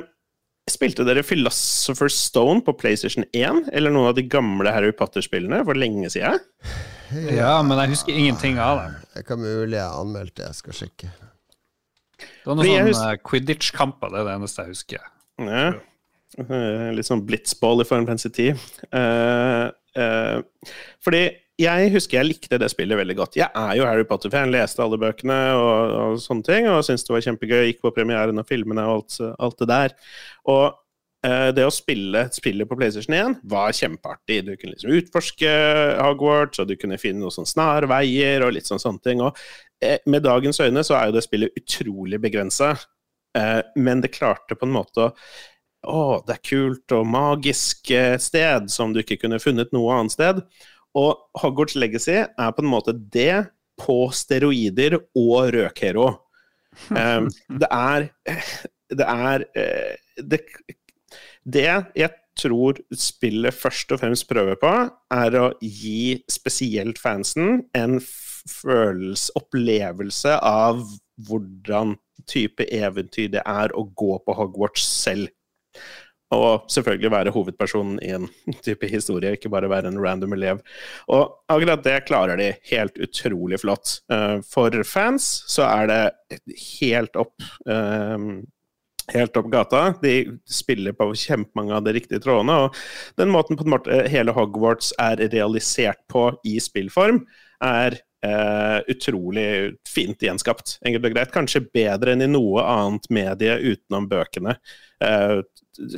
spilte dere Philosopher's Stone på PlayStation 1, eller noen av de gamle Harry Potter-spillene for lenge siden? Ja, men jeg husker ingenting av det. Det kan mulig jeg har anmeldt. Jeg skal sjekke. Det var noen sånne Quidditch-kamper, det er det eneste jeg husker. Ja. Eh, litt sånn blitzball i Final Fantasy 10. Uh, uh, fordi jeg husker jeg likte det spillet veldig godt. Jeg er jo Harry Potter-fan, leste alle bøkene og, og sånne ting, og syntes det var kjempegøy. Gikk på premieren av filmene og alt, alt det der. Og eh, det å spille spillet på PlayStation 1 var kjempeartig. Du kunne liksom utforske Hogwarts, og du kunne finne noen sånne snarveier og litt sånn sånne ting. Og eh, med dagens øyne så er jo det spillet utrolig begrensa, eh, men det klarte på en måte å å, det er kult og magisk eh, sted som du ikke kunne funnet noe annet sted. Og Hogwarts Legacy er på en måte det på steroider og røkhero. Um, det er Det er eh, det, det jeg tror spillet først og fremst prøver på, er å gi spesielt fansen en følelse, opplevelse av hvordan type eventyr det er å gå på Hogwarts selv. Og selvfølgelig være hovedpersonen i en type historie, ikke bare være en random elev. Og akkurat det klarer de helt utrolig flott. Eh, For fans så er det helt opp eh, Helt opp gata. De spiller på kjempemange av de riktige trådene. Og den måten på en måte hele Hogwarts er realisert på i spillform, er Uh, utrolig fint gjenskapt. Enkelt og greit. Kanskje bedre enn i noe annet medie utenom bøkene. Eh,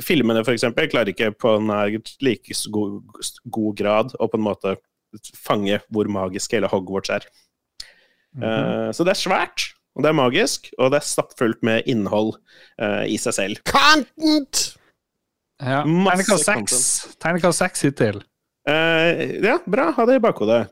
filmene, eksempel, klarer ikke på nær like god, god grad å på en måte fange hvor magisk hele Hogwarts er. Eh, så det er svært, og det er magisk, og det er stappfullt med innhold uh, i seg selv. Content! Ja. Tegnekast seks. Hittil. Uh, ja, bra. Ha det i bakhodet.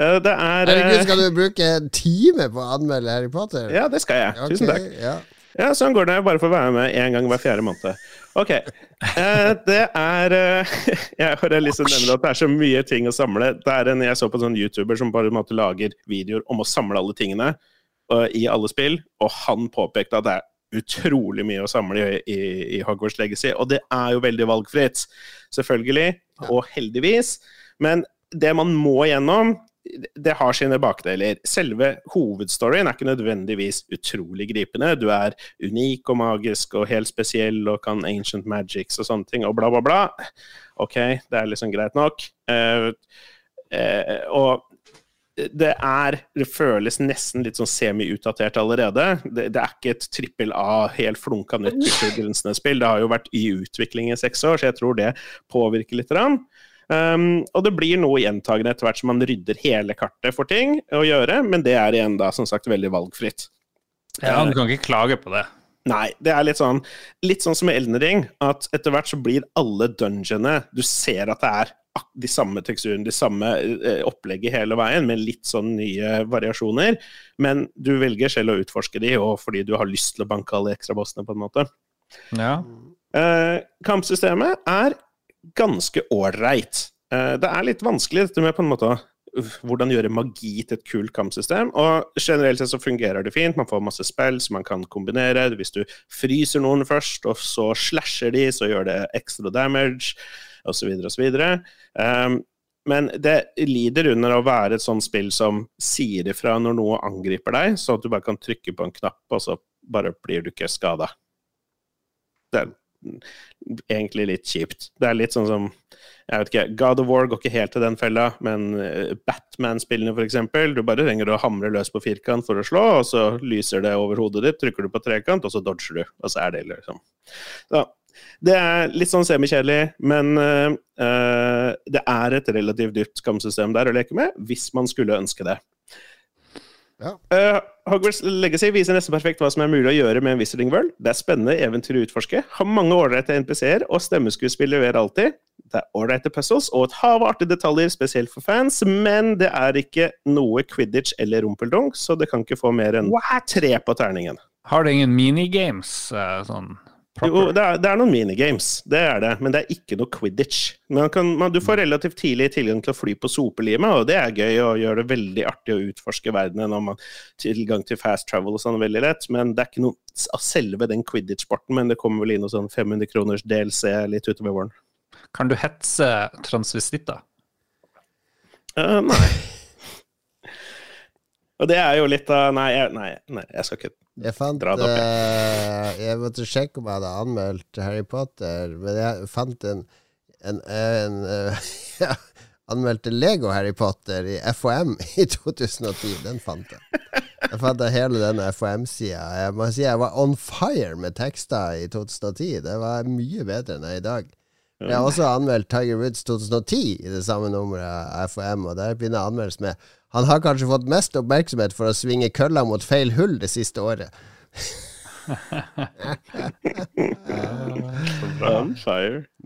Uh, det er Herregud, skal du bruke en time på å anmelde Harry Potter? Ja, det skal jeg. Okay, Tusen takk. Ja. Ja, sånn går det. bare for å være med én gang hver fjerde måned. Ok. Eh, det er eh, Jeg har lyst til å nevne at det er så mye ting å samle. Det er en jeg så på en sånn YouTuber som bare måte lager videoer om å samle alle tingene eh, i alle spill, og han påpekte at det er utrolig mye å samle i, i, i Hogwarts Legacy, og det er jo veldig valgfritt, selvfølgelig, og heldigvis. Men det man må gjennom, det har sine bakdeler. Selve hovedstoryen er ikke nødvendigvis utrolig gripende. Du er unik og magisk og helt spesiell og kan ancient magics og sånne ting, og bla, bla, bla. OK, det er liksom greit nok. Uh, uh, og det er Det føles nesten litt sånn semi-utdatert allerede. Det, det er ikke et trippel A, helt flunka nytt spill. Det har jo vært i utvikling i seks år, så jeg tror det påvirker litt. Grann. Um, og det blir noe gjentagende etter hvert som man rydder hele kartet for ting å gjøre, men det er igjen da som sagt veldig valgfritt. Ja, du kan ikke klage på det. Nei, det er litt sånn Litt sånn som med Elden Ring, at etter hvert så blir alle dungeonene Du ser at det er de samme teksturene, de samme eh, opplegget hele veien, med litt sånn nye variasjoner. Men du velger selv å utforske de, og fordi du har lyst til å banke alle ekstrabossene, på en måte. Ja. Eh, kampsystemet er ganske ålreit. Eh, det er litt vanskelig dette med på en måte hvordan gjøre magi til et kult kampsystem. Og generelt sett så fungerer det fint. Man får masse spill som man kan kombinere. Hvis du fryser noen først, og så slasher de, så gjør det ekstra damage, osv., osv. Um, men det lider under å være et sånt spill som sier ifra når noe angriper deg, så at du bare kan trykke på en knapp, og så bare blir du ikke skada. Det, egentlig litt kjipt. Det er litt sånn som jeg vet ikke, God of War går ikke helt til den fella, men eh, Batman-spillene f.eks. Du bare trenger å hamre løs på firkant for å slå, og så lyser det over hodet ditt, trykker du på trekant, og så dodger du. Og så er det liksom så, Det er litt sånn semikjedelig, men eh, det er et relativt dyrt skamsystem der å leke med, hvis man skulle ønske det. Ja. Uh, Hogwarts Legacy viser nesten perfekt hva som er mulig å gjøre med en Wizarding World. Det er spennende eventyr å utforske, har mange ålreite NPC-er, og stemmeskuespill leverer alltid. Det er ålreite puzzles og et hav av artige detaljer, spesielt for fans, men det er ikke noe quidditch eller rumpeldunk, så det kan ikke få mer enn tre på terningen. Har det ingen minigames? eh, sånn Jo, det er, det er noen minigames, det er det, men det er ikke noe quidditch. Man kan, man, du får relativt tidlig tilgang til å fly på sopelimet, og det er gøy og gjør det veldig artig å utforske verdenen om man tilgang til fast travel og sånn veldig lett, men det er ikke noe av selve den quidditch-sporten, men det kommer vel inn noe sånn 500 kroners DLC litt utover våren. Kan du hetse transvestitter? Uh, nei. Og det er jo litt av Nei, jeg, nei, nei, jeg skal ikke Jeg fant Dra det opp, eh, Jeg måtte sjekke om jeg hadde anmeldt Harry Potter, men jeg fant en, en, en en ja, Anmeldte Lego Harry Potter i FHM i 2010. Den fant jeg. Jeg fant hele denne FHM-sida. Jeg må si jeg var on fire med tekster i 2010. Det var mye bedre enn jeg er i dag. Jeg har også anmeldt Tiger Woods 2010 i det samme nummeret av FHM, og der begynner anmeldelsen med Han har kanskje fått mest oppmerksomhet for å svinge kølla mot feil hull det siste året.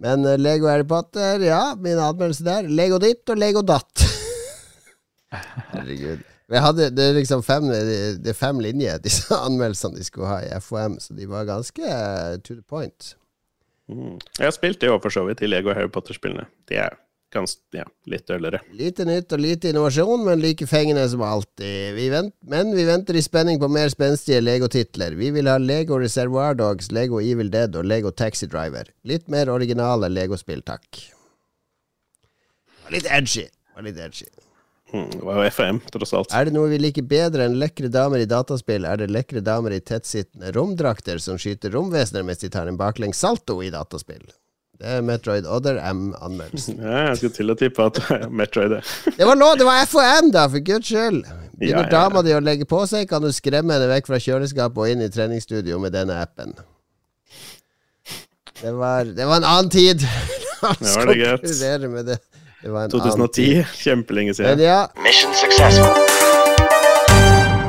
Men eh, Lego Harry Potter, ja, min anmeldelse der. Lego ditt og Lego datt. Herregud. Hadde, det, er liksom fem, det er fem linjer, disse anmeldelsene de skulle ha i FOM, så de var ganske eh, to the point. Mm. Jeg har spilt det òg, for så vidt, i Lego Harry Potter-spillene. De er ganske, ja, litt ølere. Lite nytt og lite innovasjon, men like fengende som alltid. Vi vent, men vi venter i spenning på mer spenstige Lego-titler. Vi vil ha Lego Reservoir Dogs, Lego Evil Dead og Lego Taxi Driver. Litt mer originale Lego-spill, takk. Litt edgy. Litt edgy. Mm. Det var jo FM, tross alt. Er det noe vi liker bedre enn lekre damer i dataspill, er det lekre damer i tettsittende romdrakter som skyter romvesener mens de tar en baklengs salto i dataspill. Det er Metroid Other M-anmeldelsen. Ja, jeg skulle til å tippe at Metroid er Det var lov, det var FOM, da, for guds skyld! Begynner Ja, ja, ja. dama di å legge på seg, kan du skremme henne vekk fra kjøleskapet og inn i treningsstudio med denne appen. Det var, det var en annen tid! La oss Det var det greit. med det. Det var en annen 2010. Kjempelenge Men siden. ja, Mission successful.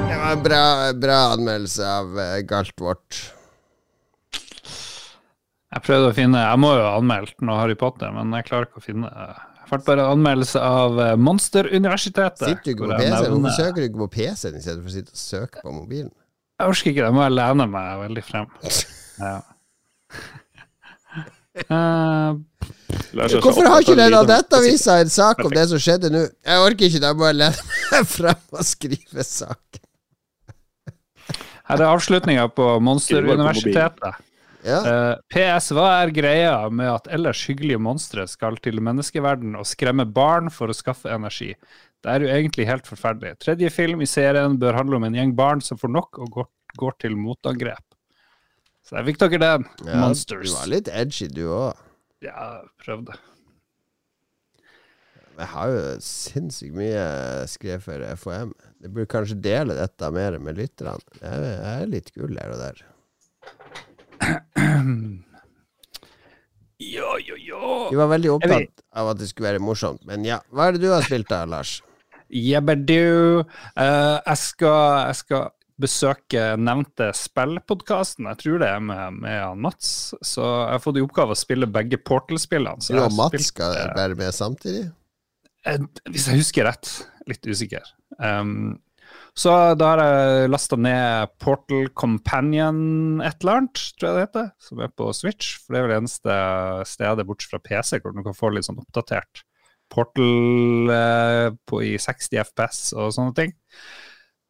det var en bra, bra anmeldelse av uh, Galtvort. Jeg prøvde å finne Jeg må jo ha anmeldt noe Harry Potter, men jeg klarer ikke å finne Jeg fant bare anmeldelse av eh, Monsteruniversitetet. Sitter du ikke på PC? nevner- Hvorfor søker du ikke på PC-en i stedet for å sitte og søke på mobilen? Jeg orker ikke det, jeg må jeg lene meg veldig frem. Ja. Så Hvorfor har ikke av den dette avisa en sak om det som skjedde nå? Jeg orker ikke, da må jeg lene meg frem og skrive sak. her er avslutninga på Monsteruniversitetet. Ja. Uh, PS, hva er greia med at ellers hyggelige monstre skal til menneskeverden og skremme barn for å skaffe energi? Det er jo egentlig helt forferdelig. Tredje film i serien bør handle om en gjeng barn som får nok og går, går til motangrep. Så jeg fikk dere den. ja, Monsters. Du var litt edgy, du òg. Ja, prøvde. Jeg har jo sinnssykt mye skrevet for FHM. Jeg burde kanskje dele dette mer med lytterne. Jeg er litt gull her og der. Jo, ja, ja. Du var veldig opptatt av at det skulle være morsomt. Men ja, hva er det du har spilt da, Lars? Jebberdu. Uh, jeg, skal, jeg skal besøke nevnte spillpodkasten. Jeg tror det er med, med Mats. Så jeg har fått i oppgave å spille begge Portal-spillene. Du og Mats spilt, skal eh, være med samtidig? Uh, Hvis jeg husker rett. Litt usikker. Um, så da har jeg lasta ned Portal Companion et eller annet, tror jeg det heter, som er på Switch. For det er vel det eneste stedet bortsett fra PC hvor du kan få litt sånn oppdatert Portal eh, på, i 60 FPS og sånne ting.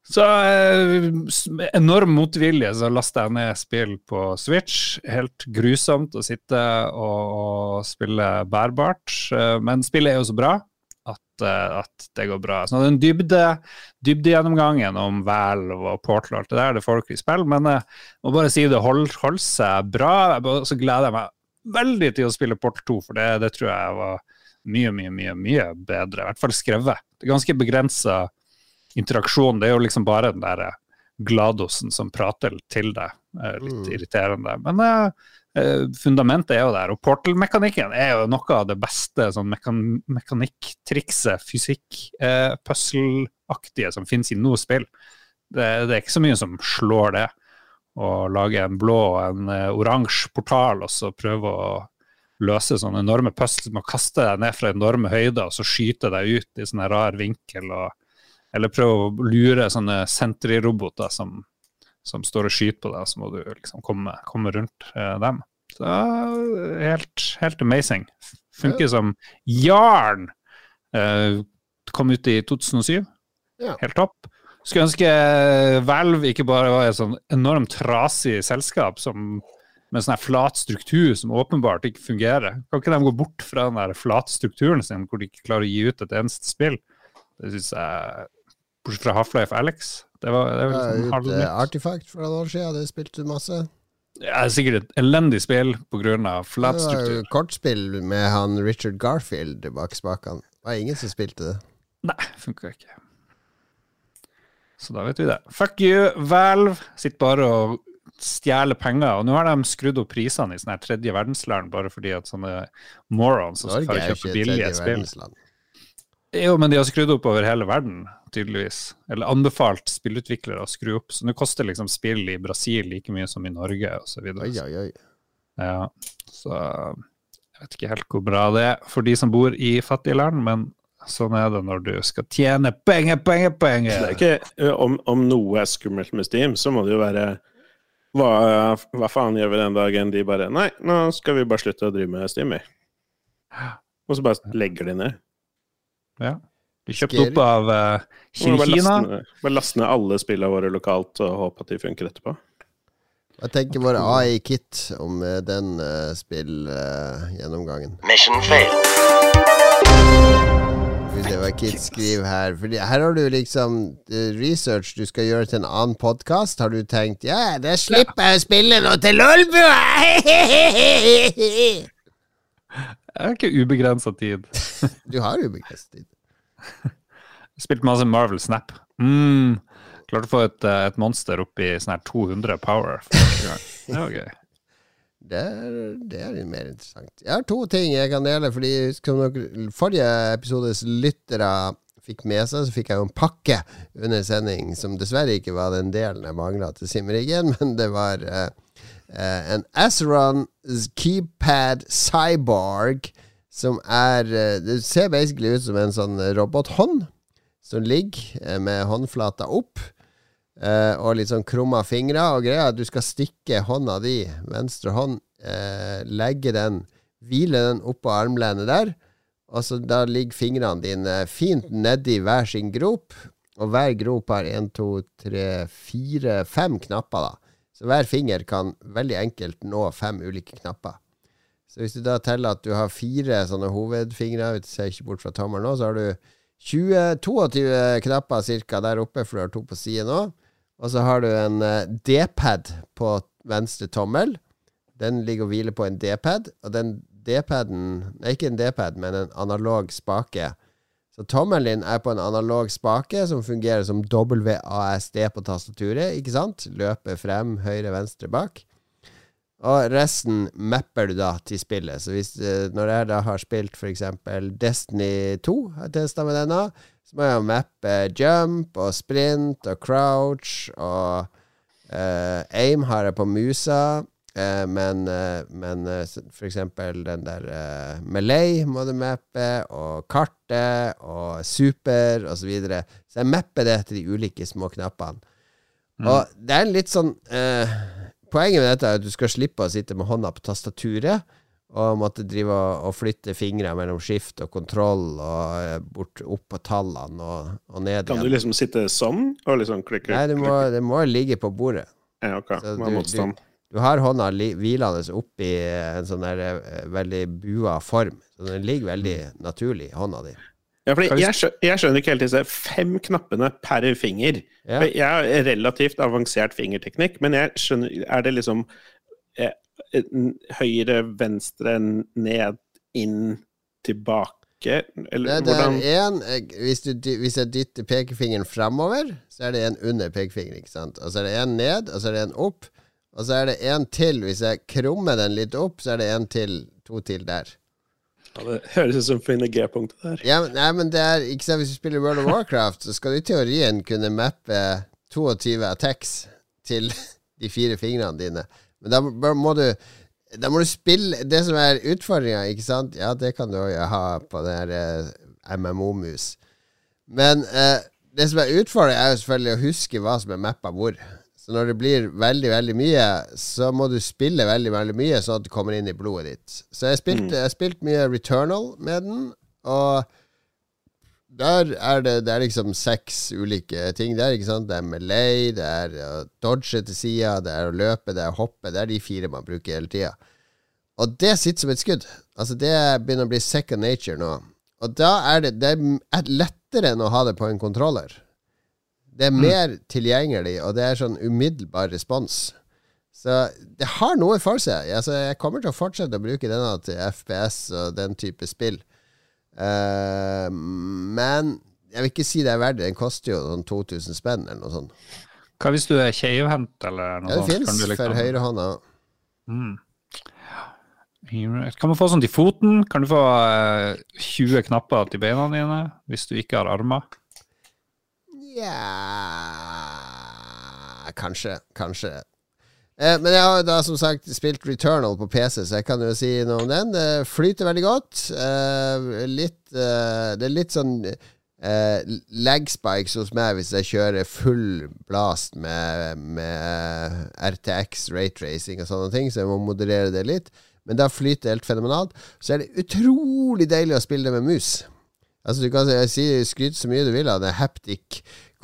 Så eh, med enorm motvilje så lasta jeg ned spill på Switch. Helt grusomt å sitte og spille bærbart, eh, men spillet er jo så bra. At, eh, at det går bra. Så den dybde, dybdegjennomgangen om Valve og Portal og alt det der, det får dere i spill, men jeg må bare si det holder hold seg bra. Så gleder jeg meg veldig til å spille Portal 2, for det, det tror jeg var mye, mye, mye mye bedre. I hvert fall skrevet. Det er ganske begrensa interaksjon. Det er jo liksom bare den der gladosen som prater til deg. Eh, Litt Mm. irriterende. Men eh, eh, fundamentet er jo der. Og portal-mekanikken er jo noe av det beste sånn mekan mekanikktrikset, fysikk, eh, som finnes i noe spill. Det, det er ikke så mye som slår det. Å lage en blå og en eh, oransje portal og så prøve å løse sånne enorme puzzles med å kaste deg ned fra enorme høyder og så skyte deg ut i sånn rar vinkel. og eller prøve å lure sånne Sentry-roboter som, som står og skyter på deg, så må du liksom komme, komme rundt eh, dem. Så helt, helt amazing. Funker som jarn. Eh, kom ut i 2007. Ja. Helt topp. Skulle ønske Valve ikke bare var et sånn enormt trasig selskap som, med sånn flat struktur som åpenbart ikke fungerer. Kan ikke de gå bort fra den der flate strukturen sin, hvor de ikke klarer å gi ut et eneste spill? Det syns jeg Bortsett fra Half-Life Alex. Det var, det var Ja, liksom ut, halvnytt. eh, Artifact for noen år siden, det spilte du masse. Ja, er sikkert et elendig spill pga. flat Det var jo struktur. kortspill med han Richard Garfield bak spakene. Det var ingen som spilte det. Nei, funka ikke. Så da vet vi det. Fuck you, Valve. Sitter bare og stjeler penger. Og nå har de skrudd opp prisene i sånn her tredje verdensland bare fordi at sånne morons som skal kjøpe billige spill. Jo, men de har skrudd opp over hele verden, tydeligvis. Eller anbefalt spillutviklere å skru opp. Så nå koster liksom spill i Brasil like mye som i Norge, oi. Ja, så jeg vet ikke helt hvor bra det er for de som bor i fattige land, men sånn er det når du skal tjene penger, penger, Det penger. er ikke, om, om noe er skummelt med Steam, så må det jo være hva, hva faen gjør vi den dagen de bare Nei, nå skal vi bare slutte å drive med Steam, vi. Og så bare legger de ned. Ja. De kjøpte opp av uh, Kina. Bare laste, bare laste ned alle spillene våre lokalt og håpe at de funker etterpå. Hva tenker vår AI-kit om eh, den uh, spillgjennomgangen? Mission fail. Vi se Kit skriver her. Fordi her har du liksom eh, research du skal gjøre til en annen podkast. Har du tenkt ja, det slipper jeg å spille noe til Lolbua! Jeg har ikke ubegrensa tid. du har ubegrensa tid. Spilt masse Marvel Snap. Mm. Klarte å få et, eh, et monster opp i sånn her 200 power. Det var gøy. Det er, det er litt mer interessant. Jeg har to ting jeg kan dele. Fordi Forrige episodes lyttere fikk med seg, så fikk jeg jo en pakke under sending som dessverre ikke var den delen jeg mangla til Simriggen, men det var uh, uh, en Azron keypad cyborg som er eh, Det ser basically ut som en sånn robothånd som ligger eh, med håndflata opp. Uh, og litt sånn krumma fingre. Og greia er at du skal stikke hånda di, venstre hånd, uh, legge den, hvile den oppå armlenet der. Og så da ligger fingrene dine fint nedi hver sin grop. Og hver grop har én, to, tre, fire, fem knapper, da. Så hver finger kan veldig enkelt nå fem ulike knapper. Så hvis du da teller at du har fire sånne hovedfingre, vi ser ikke bort fra tommelen nå, så har du 20, 22 knapper cirka der oppe, for du har to på siden òg. Og så har du en eh, D-pad på venstre tommel. Den ligger og hviler på en D-pad, og den D-paden Nei, ikke en D-pad, men en analog spake. Så tommelen din er på en analog spake som fungerer som WASD på tastaturet, ikke sant? Løper frem, høyre, venstre, bak. Og resten mapper du da til spillet. Så hvis, eh, når jeg da har spilt f.eks. Destiny 2, har jeg testa med denne, så må jeg mappe jump og sprint og crouch og eh, aim har jeg på musa. eh, men eh, men f.eks. den der uh, Malay må du mappe, og kartet og super og så videre. Så jeg mapper det til de ulike små knappene. Og det er litt sånn eh, Poenget med dette er at du skal slippe å sitte med hånda på tastaturet og måtte drive og, flytte fingre mellom skift og kontroll og bort opp på tallene og, og ned Kan du liksom sitte sånn og liksom klikke? Nei, det må, det må ligge på bordet. Ja, ok. Så Med du- motstand. Du har hånda hvilende opp i en sånn der eh, veldig bua form. Så den ligger veldig naturlig i hånda di. Ja, fordi jeg, skjø- jeg skjønner ikke helt disse fem knappene per finger. Ja. Jeg har relativt avansert fingerteknikk, men jeg skjønner Er det liksom eh, høyre, venstre, ned, inn, tilbake? Eller Det, det hvordan en, eh, hvis, du, hvis jeg dytter pekefingeren framover, så er det en under pekefingeren. ikke sant? Og så er det en ned, og så er det en opp. Og så er det en til. Hvis jeg krummer den litt opp, så er det en til. To til der. Ja, Det høres ut som finne G-punktet der. Ja, men, nei, men det er ikke sant, Hvis du spiller World of Warcraft, så skal du i teorien kunne mappe 22 attacks til de fire fingrene dine. Men da må- du Da må du spille Det som er utfordringa, ikke sant Ja, det kan du òg ha på den der eh, MMO-mus. Men eh, det som er utfordringa, er jo selvfølgelig å huske hva som er mappa hvor. Så når det blir veldig, veldig mye, så må du spille veldig, veldig mye, sånn at det kommer inn i blodet ditt. Så jeg spilte mm. spilt mye Returnal med den, og der er det, det er liksom seks ulike ting der. ikke sant? Det er melee, det er å dodge til sida, det er å løpe, det er å hoppe. Det er de fire man bruker hele tida. Og det sitter som et skudd. Altså Det begynner å bli second nature nå. Og da er det, det er lettere enn å ha det på en kontroller. Det er mer tilgjengelig, og det er sånn umiddelbar respons. Så det har noe for seg. Altså, jeg kommer til å fortsette å bruke denne til FPS og den type spill. Uh, men jeg vil ikke si det er verdt det. Den koster jo sånn 2000 spenn eller noe sånt. Hva hvis du er keivhendt eller noe Ja, det? Fins liksom- for høyrehånda. Mm. Kan man få sånt i foten? Kan du få eh, 20 knapper til beina dine hvis du ikke har armer? Ja Kanskje. Kanskje. Eh, men jeg har da som sagt spilt Returnal på PC, så jeg kan jo si noe om den. Det flyter veldig godt. Eh, litt eh, Det er litt sånn eh, leg spikes hos meg hvis jeg kjører full blast med, med RTX, rate-racing og sånne ting, så jeg må moderere det litt. Men da flyter det helt fenomenalt. Så er det utrolig deilig å spille det med mus. Altså Du kan si- skryte så mye du vil av den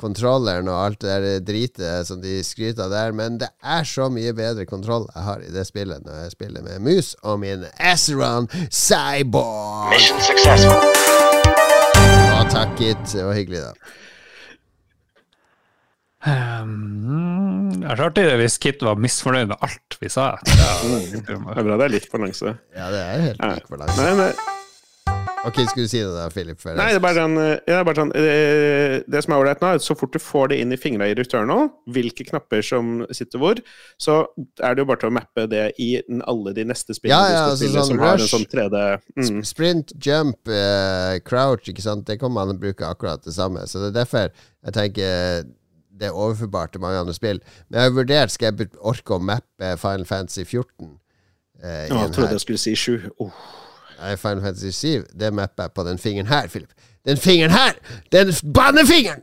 haptic-kontrolleren og alt det der dritet som de skryter av der, men det er så mye bedre kontroll jeg har i det spillet når jeg spiller med mus og min Azeron Cyborg. Mission successful. Å, takk, gitt. Det var hyggelig, da. Um, det er så artig hvis Kit var misfornøyd med alt vi sa. Ja, Det er bra det er litt balanse. Ja, det er helt lik balanse. Nei, nei, Ok, skulle du si det da, Philip? før nei, det er bare sånn, eh, det, er bare sånn det, det som er ålreit nå, er at så fort du får det inn i fingra i Returnal, hvilke knapper som sitter hvor, så er det jo bare til å mappe det i alle de neste spillene Ja, ja, altså spille, sånn som har en Rush. sånn 3D mm. Sprint, jump, uh, crouch, ikke sant? det kommer man til å bruke akkurat det samme. Så det er derfor jeg tenker det er overførbart til mange andre spill. Men jeg har vurdert skal jeg orke å mappe Final Fantasy 14. Uh, jeg trodde her. jeg skulle si 7. Oh. Nei, Final Fantasy 7, det mapper jeg på den fingeren her, Philip. Den fingeren her! Den bannefingeren!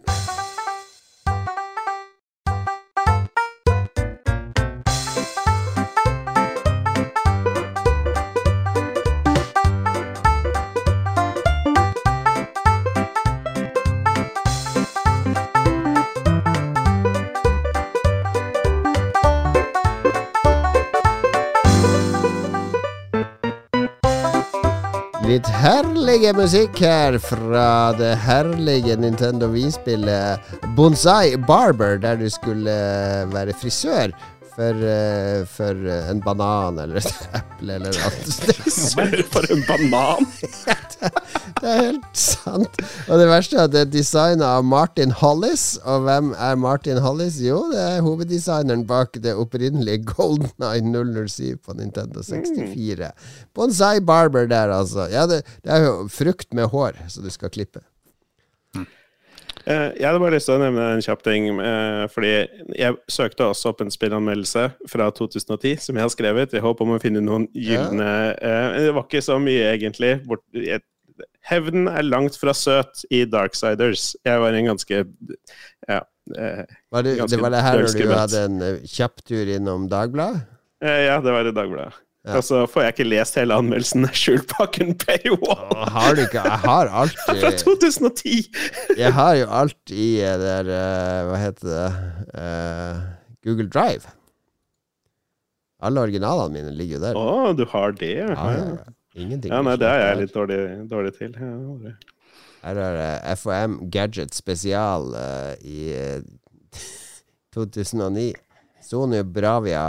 Litt herlig musikk her fra det herlige Nintendo Wii-spillet Bonsai Barber, der du skulle være frisør for, uh, for eh, en banan eller et eple eller noe. Sør for en banan! Det er helt sant. Og det verste er at det er designa av Martin Hollis. Og hvem er Martin Hollis? Jo, det er hoveddesigneren bak det opprinnelige Golden Eye 007 på Nintendo 64. Bonsai Barber der, altså. Ja, det, det er jo frukt med hår, så du skal klippe. Eh, Jeg hadde bare lyst til å nevne en kjapp ting. eh, Fordi jeg søkte også opp en spillanmeldelse fra 2010 som jeg har skrevet, i håp om å finne noen gylne eh, Det var ikke så mye, egentlig. Bort, jeg, hevnen er langt fra søt i Darksiders. Jeg var en ganske Ja. Var det, Ganske det var det her når du hadde en kjapp tur innom Dagbladet? Ja, det var i Dagbladet. Ja. Og så får jeg ikke lest hele anmeldelsen skjult bak en paywall Har du ikke Jeg har alt fra i 2010! Jeg har jo alt i eh, der eh, Hva heter det uh, Google Drive. Alle originalene mine ligger jo der. Å, du har det? Ja, ja. Ingenting. Ja, nei, det er jeg litt dårlig, dårlig til. Ja, Her er det FOM Gadget spesial uh, i eh, 2009. Sony Bravia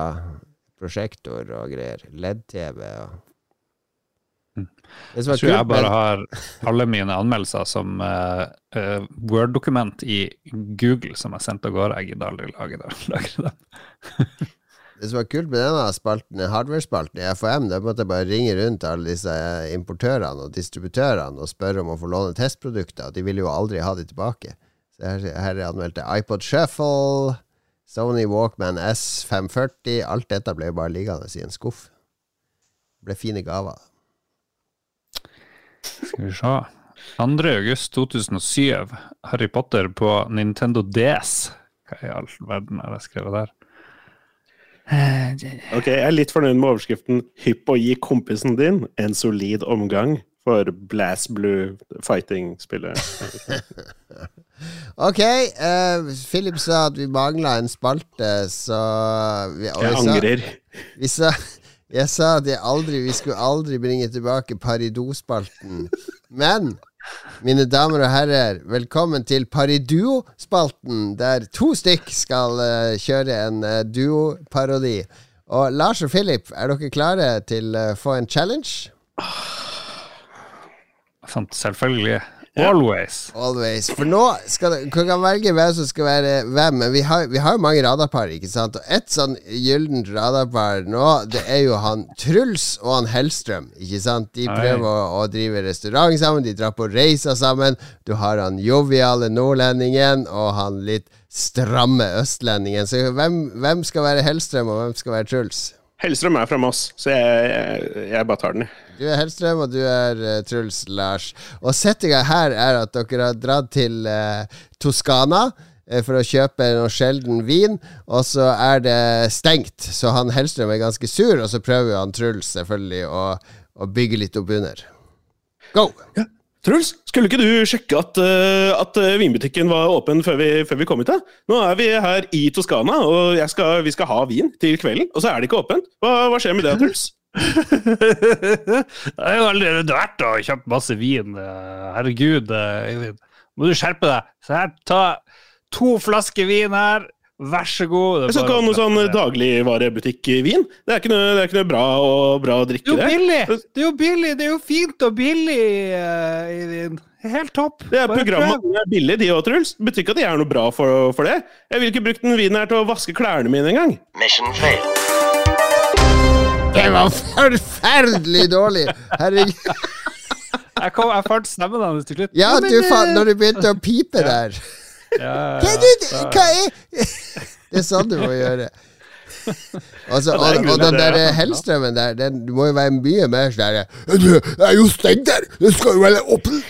prosjektor og greier. LED-TV og var Jeg tror jeg bare men... har alle mine anmeldelser som uh, uh, Word-dokument i Google som jeg sendte av gårde. Jeg gidder aldri lage dem. Det som var kult med denne spalten, hardware-spalten i FHM, det er en måte bare ringer rundt alle disse eh, importørene og distributørene og spør om å få låne testprodukter. De vil jo aldri ha de tilbake. Så her, her er anmeldt iPod Shuffle, Sony Walkman S540. Alt dette ble jo bare liggende i en skuff. Det ble fine gaver. Skal vi se. 2. august 2007. Harry Potter på Nintendo DS. Hva i all verden har jeg skrevet der? Ok, Jeg er litt fornøyd med overskriften 'Hypp å gi kompisen din en solid omgang' for Blast Blue fighting-spillet. Ok, uh, Philip sa at vi mangla en spalte, så vi, og Jeg vi sa- angrer. Vi sa, jeg sa at jeg aldri, vi skulle aldri bringe tilbake Parido-spalten. Men, mine damer og herrer, velkommen til Pariduo-spalten, der to stykk skal uh, kjøre en uh, duo-parodi. Og Lars og Philip, er dere klare til å få en challenge? Sant, selvfølgelig. Always. Always. For nå skal det, dere kan velge hvem som skal være hvem, men vi har, vi har jo mange radarpar, ikke sant? Og ett sånn gyllent radarpar nå, det er jo han Truls og han Hellstrøm, ikke sant? De prøver å, å drive restaurant sammen, de drar på reiser sammen. Du har han joviale nordlendingen og han litt stramme østlendingen. Så hvem, hvem skal være Hellstrøm, og hvem skal være Truls? Hellstrøm er fra Moss, så jeg, jeg, jeg bare tar den. jeg. Du er Hellstrøm, og du er uh, Truls Lars. Og settinga her er at dere har dratt til uh, Toskana eh, for å kjøpe noe sjelden vin, og så er det stengt. Så han Hellstrøm er ganske sur, og så prøver han Truls selvfølgelig å, å bygge litt opp under. Go! Truls, skulle ikke du sjekke at, eh, at eh, vinbutikken var åpen før vi, før vi kom hit? Nå er vi her i Toskana, og skal, vi skal ha vin til kvelden, og så er det ikke åpent. Hva, hva skjer med det, Truls? Det er jo allerede verdt å kjøpe masse vin. eh, Herregud, Eivind. Må du skjerpe deg. Så her, ta to flasker vin her. Vær så god. Jeg skal ikke ha noe sånn dagligvarebutikk-vin. Det er ikke noe, det er ikke noe bra, og, bra å Det drikke er jo det. Det er jo billig, det er jo fint og billig, Eivind. Helt topp. Det er Programmet er billig, de òg, Truls. Det betyr ikke at de er noe bra for, for det. Jeg ville ikke brukt den vinen her til å vaske klærne mine engang. Mission failed. Det var forferdelig dårlig! Herregud. Jeg, kom, jeg fant stemmen hans til slutt. Ja, du faen, eh, når du begynte å pipe der. Hva er det? Hva er Det er sånn du må gjøre. Altså, og, og den der. Hellstrømmen der, den må jo være mye mer sånn Det er jo stengt der! Det skal jo være åpent!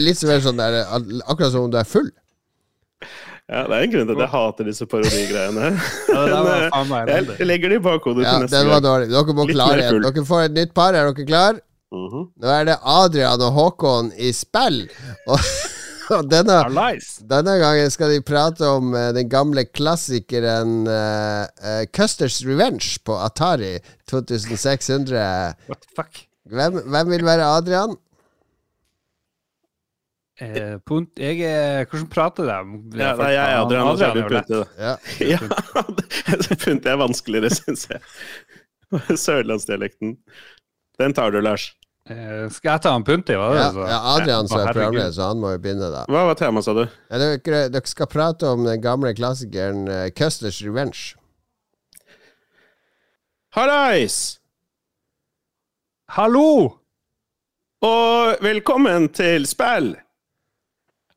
Litt mer sånn der Akkurat som om du er full. Ja, Det er en grunn til at jeg hater disse parodigreiene. Ja, meg Jeg legger det i bakhodet Ja, til neste den var gang. dårlig. Dere må klare en. Dere får et nytt par. Er dere klar? -hmm. Nå er det Adrian og Håkon i spill. Og, og denne, denne gangen skal de prate om eh, den gamle klassikeren uh, uh, Custer's Revenge på Atari 2600. What the fuck? Hvem, hvem vil være Adrian? Eh, punt, jeg er Hvordan prater de? Ja, nei, jeg er Adrian, og så er du. Da. Ja. Ja, det- Punti er vanskeligere, syns jeg. Sørlandsdialekten. Den tar du, Lars. Eh, skal jeg ta en Punti? Var det Ja, så? ja, Adrian som er programleder, så han må jo begynne, da. Hva var temaet, sa du? Ja, dere, dere skal prate om den gamle klassikeren uh, Custer's Revenge. Hallais! Hallo! Og velkommen til spill!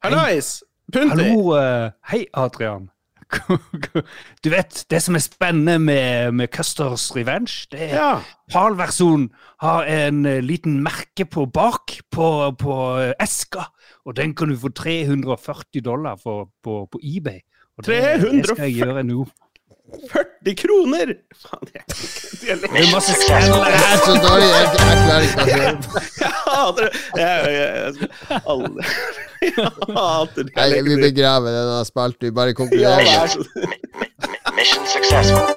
Hallais! Punti! Hallo! eh, hei, Adrian. Du vet, det som er spennende med, med Custers Revenge, det er Ja. PAL-versjonen har en eh, liten merke på bak på, på eh, eska, og den kan du få 340 dollar for på, på eBay. Og det, det skal jeg gjøre nå. 40 kroner! Faen, jeg kan ikke dialekt. Det masse Det scannere. er så dårlig! Jeg, jeg klarer ikke å høre. Jeg hater det! Jeg, jeg, jeg, jeg, jeg hater vi begraver denne spalten. Vi bare konkluderer. Mission successful.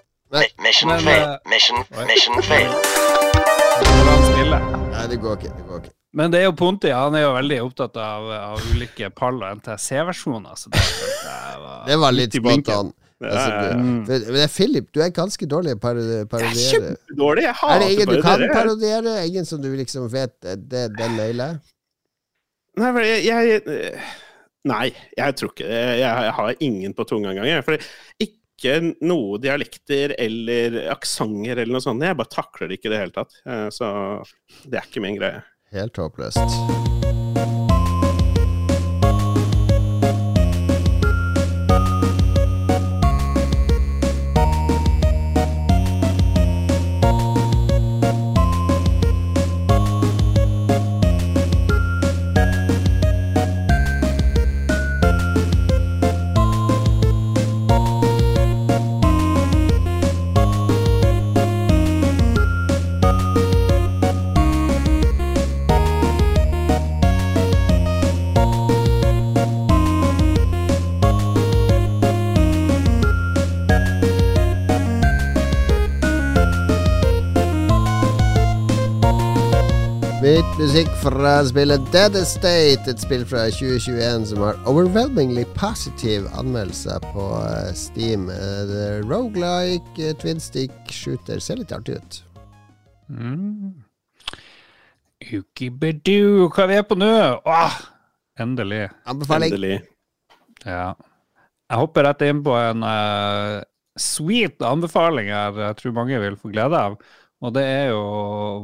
Mission fail. eh, Mission, mission fail. Nei, det går ikke. Det går ikke. Men det er jo Ponti, han er jo veldig opptatt av, av ulike pall- og NTSC-versjoner. Så det, det var, Det var litt midt Altså, du, men er Philip, du er ganske dårlig å parodiere. Jeg er kjempedårlig. Jeg Er det ingen du kan parodiere. parodiere? Ingen som du liksom vet eh, det, den nailer? Nei, jeg, jeg Nei, jeg tror ikke det. Jeg, jeg har ingen på tunga engang. For ikke noe dialekter eller aksenter eller noe sånt. Jeg bare takler det ikke i det hele tatt. Eh, Så det er ikke min greie. Helt håpløst. Fra spillet Dead Estate, et spill fra 2021 som har overwhelmingly positive anmeldelser på eh, Steam. Uh, det er Roguelike, eh, twin shooter, ser litt artig ut. Mm. Ukibedu, hva er vi på nå? Åh, endelig. Anbefaling. Endelig. Ja. Jeg hopper rett inn på en uh, sweet anbefaling her jeg tror mange vil få glede av. Og det er jo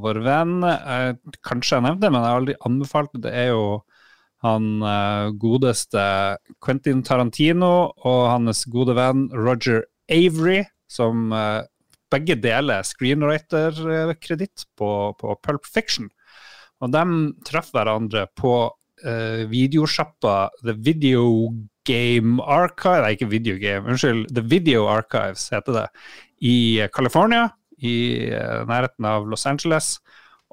vår venn eh, Kanskje jeg nevnte det, men jeg har aldri anbefalt det. Det er jo han eh, godeste Quentin Tarantino og hans gode venn Roger Avery, som eh, begge deler screenwriter-kreditt på, på Pulp Fiction. Og de traff hverandre på uh, videosjappa The Video Game Archive Nei, ikke Video Game, unnskyld. The Video Archives heter det. I California, i eh, nærheten av Los Angeles.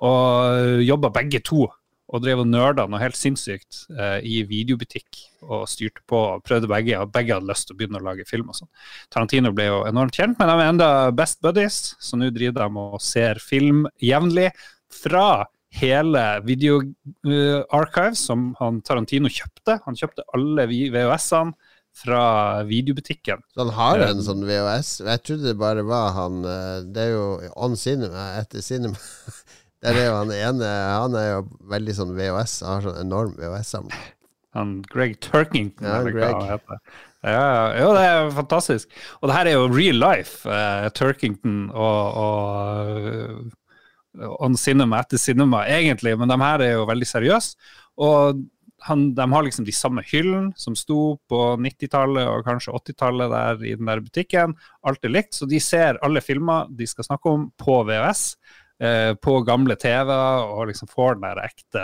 Og jobba begge to. Og drev og nerda noe helt sinnssykt eh, i videobutikk. Og styrte på og prøvde begge, og begge hadde lyst til å begynne å lage film. og sånn. Tarantino ble jo enormt kjent, men de er enda best buddies, så nå driver de og ser film jevnlig fra hele Video uh, som han Tarantino kjøpte. Han kjøpte alle VHS-ene fra videobutikken. Så han har en sånn VHS. Jeg trodde det bare var han eh, Det er jo On Cinema etter Cinema. Der er jo han ene Han er jo veldig sånn VHS. Han har sånn enorm VHS-samling. Han Greg Turkington, Ja, eller Greg. hva han heter. Ja, ja, jo, det er fantastisk. Og det her er jo real life. eh, Turkington og, og On Cinema etter Cinema, egentlig, men de her er jo veldig seriøse. Og han, de har liksom de samme hyllene som sto på 90-tallet og kanskje 80-tallet der i den der butikken. Alt er likt, så de ser alle filmer de skal snakke om, på VHS. Eh, på gamle TV-er, og liksom får den der ekte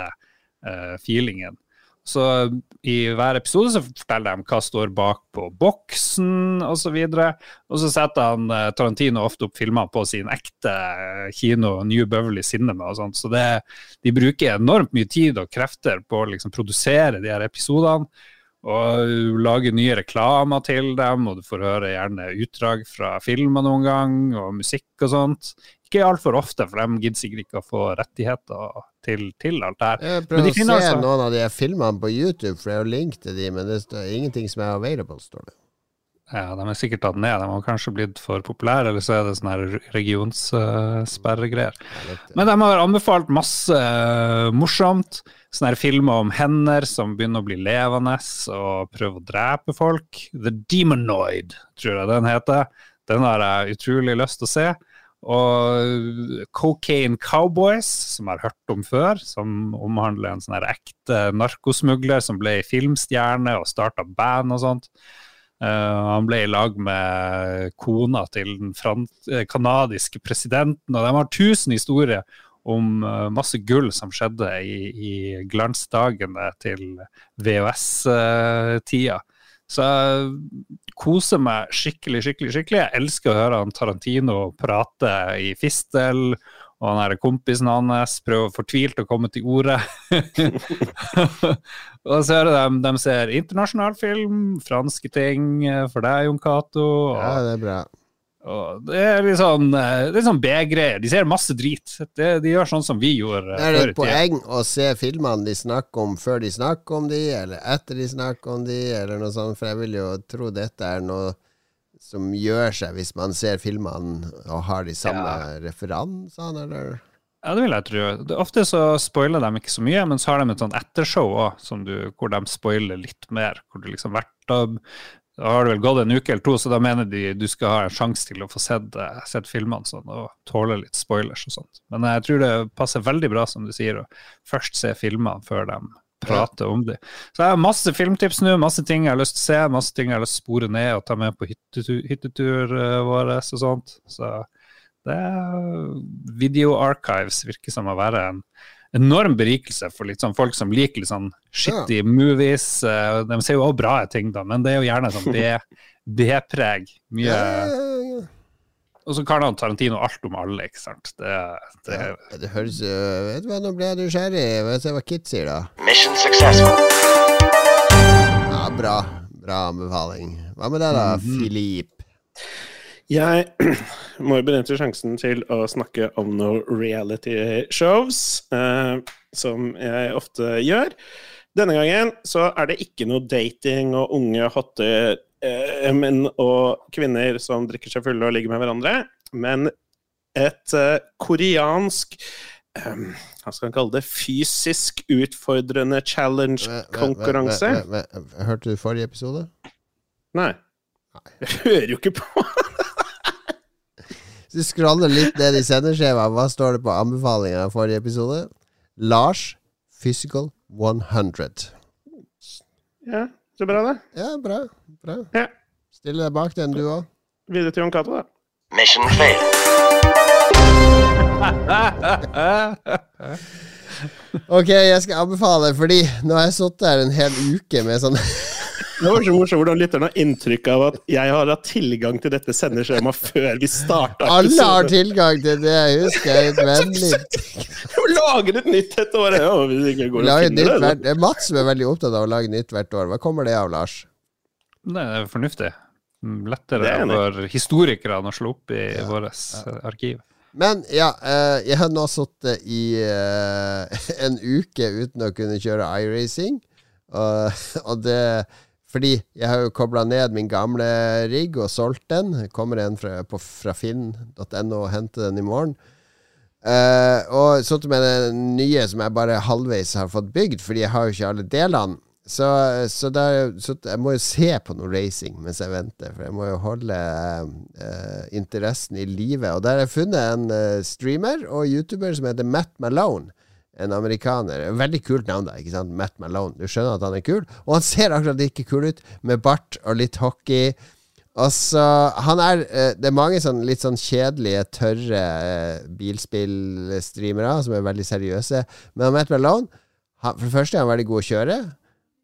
eh, feelingen. Så i hver episode så forteller de hva står bak på boksen osv. Og så setter han eh, Tarantino ofte opp filmer på sin ekte eh, kino, New Beverly Cinema og sånt. Så det, de bruker enormt mye tid og krefter på å liksom produsere de her episodene. Og lage nye reklamer til dem, og du får høre gjerne utdrag fra filmer noen gang, og musikk og sånt. Ikke altfor ofte, for de gidder sikkert ikke å få rettigheter til, til alt det her. Jeg Men prøver de å se altså- noen av de filmene på YouTube, for det er jo link til de, men det står ingenting som er available, står det. Ja, de er sikkert tatt ned. De har kanskje blitt for populære, eller så er det sånne regionssperregreier. Uh, vet. Men de har anbefalt masse uh, morsomt. Sånne filmer om hender som begynner å bli levende og prøver å drepe folk. The Demonoid, tror jeg den heter. Den har jeg utrolig lyst til å se. Og Cocaine Cowboys, som jeg har hørt om før, som omhandler en sånn her ekte narkosmugler som ble filmstjerne og starta band og sånt. Uh, han ble i lag med kona til den fran- eh, presidenten, og de har tusen historier om eh, masse gull som skjedde i, i glansdagene til VHS-tida. Så koser meg skikkelig, skikkelig, skikkelig. Jeg elsker å høre han Tarantino prate i fistel, og han her kompisen hans prøver fortvilt å komme til orde. og så hører de, de ser internasjonal film, franske ting for deg, Jon Cato. Ja, det er bra. Og det er litt sånn, eh, er sånn B-greier. De ser masse drit. Det, de gjør sånn som vi gjorde eh, Er det et poeng å se filmene de snakker om før de snakker om de, eller etter de snakker om de, eller noe sånt? For jeg vil jo tro dette er noe som gjør seg hvis man ser filmene og har de samme referansene, eller? Ja, det vil jeg tro. Ofte så spoiler de ikke så mye, men så har de et sånn ettershow òg, hvor de spoiler litt mer. Hvor det liksom hvert da, har det vel gått en uke eller to, så da mener de du skal ha en sjanse til å få sett, eh, sett filmene sånn, og tåle litt spoilers og sånt. Men jeg tror det passer veldig bra, som du sier, å først se filmene før de prater om dem. Så jeg har masse filmtips nå, masse ting jeg har lyst til å se, masse ting jeg har lyst til å spore ned og ta med på hyttetur, hyttetur eh, vår og sånt. Så det er Video Archives virker som å være en enorm berikelse for litt sånn folk som liker litt sånn shitty movies. eh, De ser jo også bra ting, da, men det er jo gjerne sånn B-preg. Mye Ja, ja, ja. Og så kan han Tarantino alt om alle, ikke sant. Det, det, Ja, det høres jo Vet du hva, nå ble jeg nysgjerrig. Hva se hva Kit sier, da. Mission successful. Ja, bra. Bra anbefaling. Hva med deg, da, Filip? Jeg må benytte sjansen til å snakke om noen reality shows, eh, som jeg ofte gjør. Denne gangen så er det ikke noe dating og unge, hotte eh, menn og kvinner som drikker seg fulle og ligger med hverandre, men et eh, koreansk eh, Hva skal man kalle det? Fysisk utfordrende challenge-konkurranse. Hørte du forrige episode? Nei. Jeg hører jo ikke på! Hvis du scroller litt ned i sendeskjemaet, hva står det på anbefalingen av forrige episode? Lars Physical 100. Ja, så bra, det. Ja, bra. bra. Ja. Stille deg bak den, du òg. Videre til Jon Cato, da. Mission fail. Ok, jeg skal anbefale, fordi nå har jeg sittet her en hel uke med sånn Det var så morsomt hvordan lytterne har inntrykk av at jeg har hatt tilgang til dette sendeskjemaet før vi starta. Alle har tilgang til det, jeg husker jeg. Vennlig. Lager et nytt et år! Ja, hvis ikke går og nytt det. hvert, det er Mats som er veldig opptatt av å lage nytt hvert år. Hva kommer det av, Lars? Nei, det er fornuftig. Lettere er for historikerne å slå opp i vårt eh, arkiv. Men ja, eh, jeg har nå sittet i eh, en uke uten å kunne kjøre iRacing. Og, og det Fordi jeg har jo kobla ned min gamle rigg og solgt den. Kommer en fra, fra finn.no og henter den i morgen. Uh, og sittet med den nye som jeg bare halvveis har fått bygd, fordi jeg har jo ikke alle delene. Så, så, der, så jeg må jo se på noe racing mens jeg venter, for jeg må jo holde uh, interessen i live. Og der har jeg funnet en uh, streamer og YouTuber som heter Matt Malone. En amerikaner. Veldig kult navn, da. ikke sant? Matt Malone. Du skjønner at han er kul. Og han ser akkurat like kul ut, med bart og litt hockey. Altså, han er eh, Det er mange sånn litt sånn kjedelige, tørre eh, bilspillstreamere som er veldig seriøse. Men Matt Malone han, For det første er han veldig god å kjøre.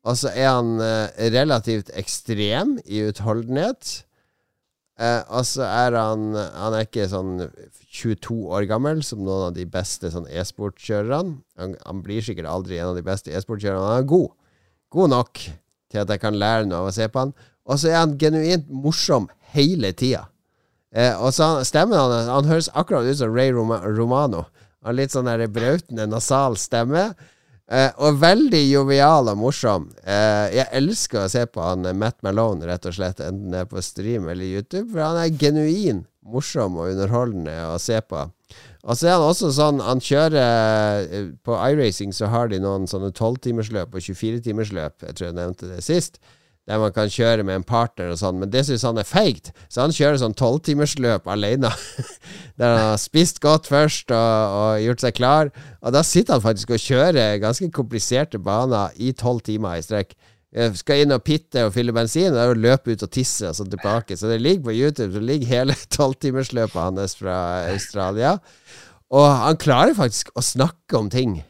Og så er han eh, relativt ekstrem i utholdenhet. Eh, og så er han Han er ikke sånn 22 år gammel, som noen av de beste sånn e-sportkjørerne. Han, han blir sikkert aldri en av de beste e-sportkjørerne, han er god. God nok til at jeg kan lære noe av å se på han. Og så er han genuint morsom hele tida. Eh, og så han, stemmen hans Han høres akkurat ut som Ray Romano. Han har litt sånn brautende, nasal stemme. Eh, og veldig jovial og morsom. Eh, jeg elsker å se på han eh, Matt Malone, rett og slett, enten det er på stream eller YouTube, for han er genuin morsom og underholdende å se på. Og så er han også sånn Han kjører eh, På iRacing så har de noen sånne 12-timersløp og 24-timersløp. Jeg tror jeg nevnte det sist. Der man kan kjøre med en partner og sånn, men det syns han er feigt. Så han kjører sånn tolvtimersløp alene. Der han har spist godt først og, og gjort seg klar. Og da sitter han faktisk og kjører ganske kompliserte baner i tolv timer i strekk. Skal inn og pitte og fylle bensin, og løpe ut og tisse og så tilbake. Så det ligger på YouTube, så ligger hele tolvtimersløpet hans fra Australia. Og han klarer faktisk å snakke om ting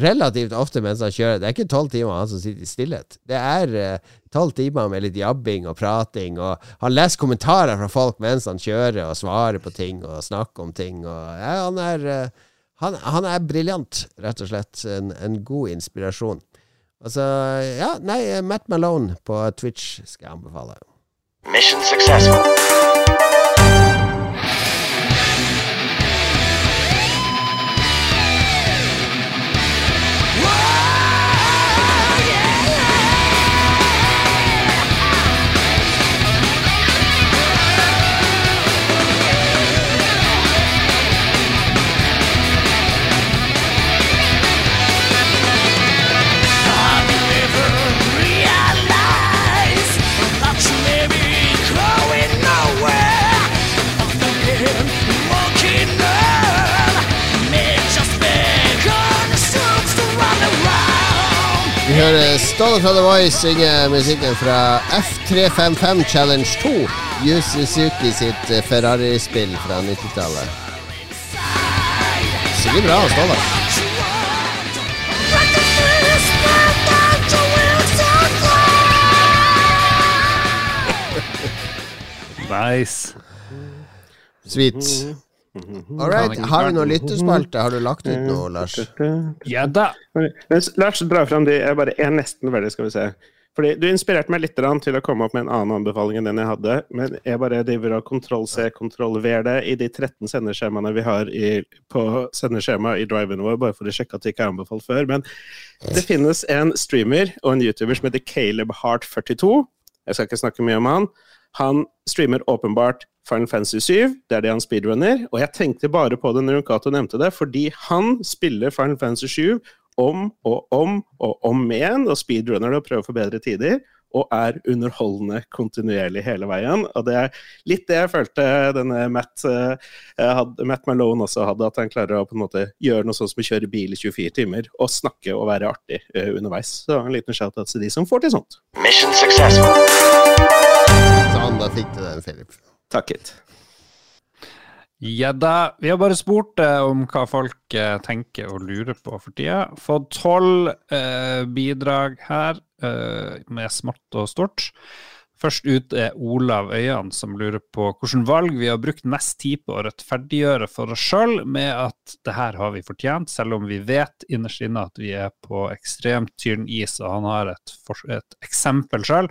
relativt ofte mens han kjører. Det er ikke tolv timer han som sitter i stillhet. Det er tolv timer med litt jabbing og prating, og han leser kommentarer fra folk mens han kjører, og svarer på ting og snakker om ting. Og, ja, han er eh, han, han er briljant, rett og slett. En, en god inspirasjon. Altså, ja, nei, Matt Malone på Twitch skal jeg anbefale. Mission successful. Vi hører Ståle fra The Voice synge musikken fra F355 Challenge 2. Yu Suzuki sitt eh, Ferrari-spill fra 90-tallet. Synger bra, Ståle. Nice. Sweet. All right. Har vi noe lyttespalte? Har du lagt ut noe, Lars? Ja da. Lars, drar fram de. Jeg bare er nesten ferdig, skal vi se. Fordi Du inspirerte meg litt til å komme opp med en annen anbefaling enn den jeg hadde. Men jeg bare driver og kontroll-C, kontroll-V det i de 13 sendeskjemaene vi har i, på sendeskjemaet i driven vår, bare for å sjekke at det ikke er anbefalt før. Men det finnes en streamer og en YouTuber som heter Caleb Heart42. Jeg skal ikke snakke mye om han. Han streamer åpenbart Final Fantasy 7, det er det han speedrunner. Og jeg tenkte bare på det når Runkato nevnte det, fordi han spiller Final Fantasy 7 om og om og om igjen, og speedrunner det og prøver å forbedre tider. Og er underholdende kontinuerlig hele veien. Og det er litt det jeg følte denne Matt, uh, hadde, Matt Malone også hadde, at han klarer å på en måte gjøre noe sånt som å kjøre bil i 24 timer, og snakke og være artig uh, underveis. Så en liten shout-out til de som får til sånt. Mission successful. Sånn, da fikk du den, Philip. Takket. Ja da. Vi har bare spurt eh, om hva folk eh, tenker og lurer på for tida. Fått tolv eh, bidrag her, eh, med smått og stort. Først ut er Olav Øyan, som lurer på hvilke valg vi har brukt mest tid på å rettferdiggjøre for oss sjøl, med at det her har vi fortjent, selv om vi vet innerst inne at vi er på ekstremt tynn is, og han har et, et eksempel sjøl.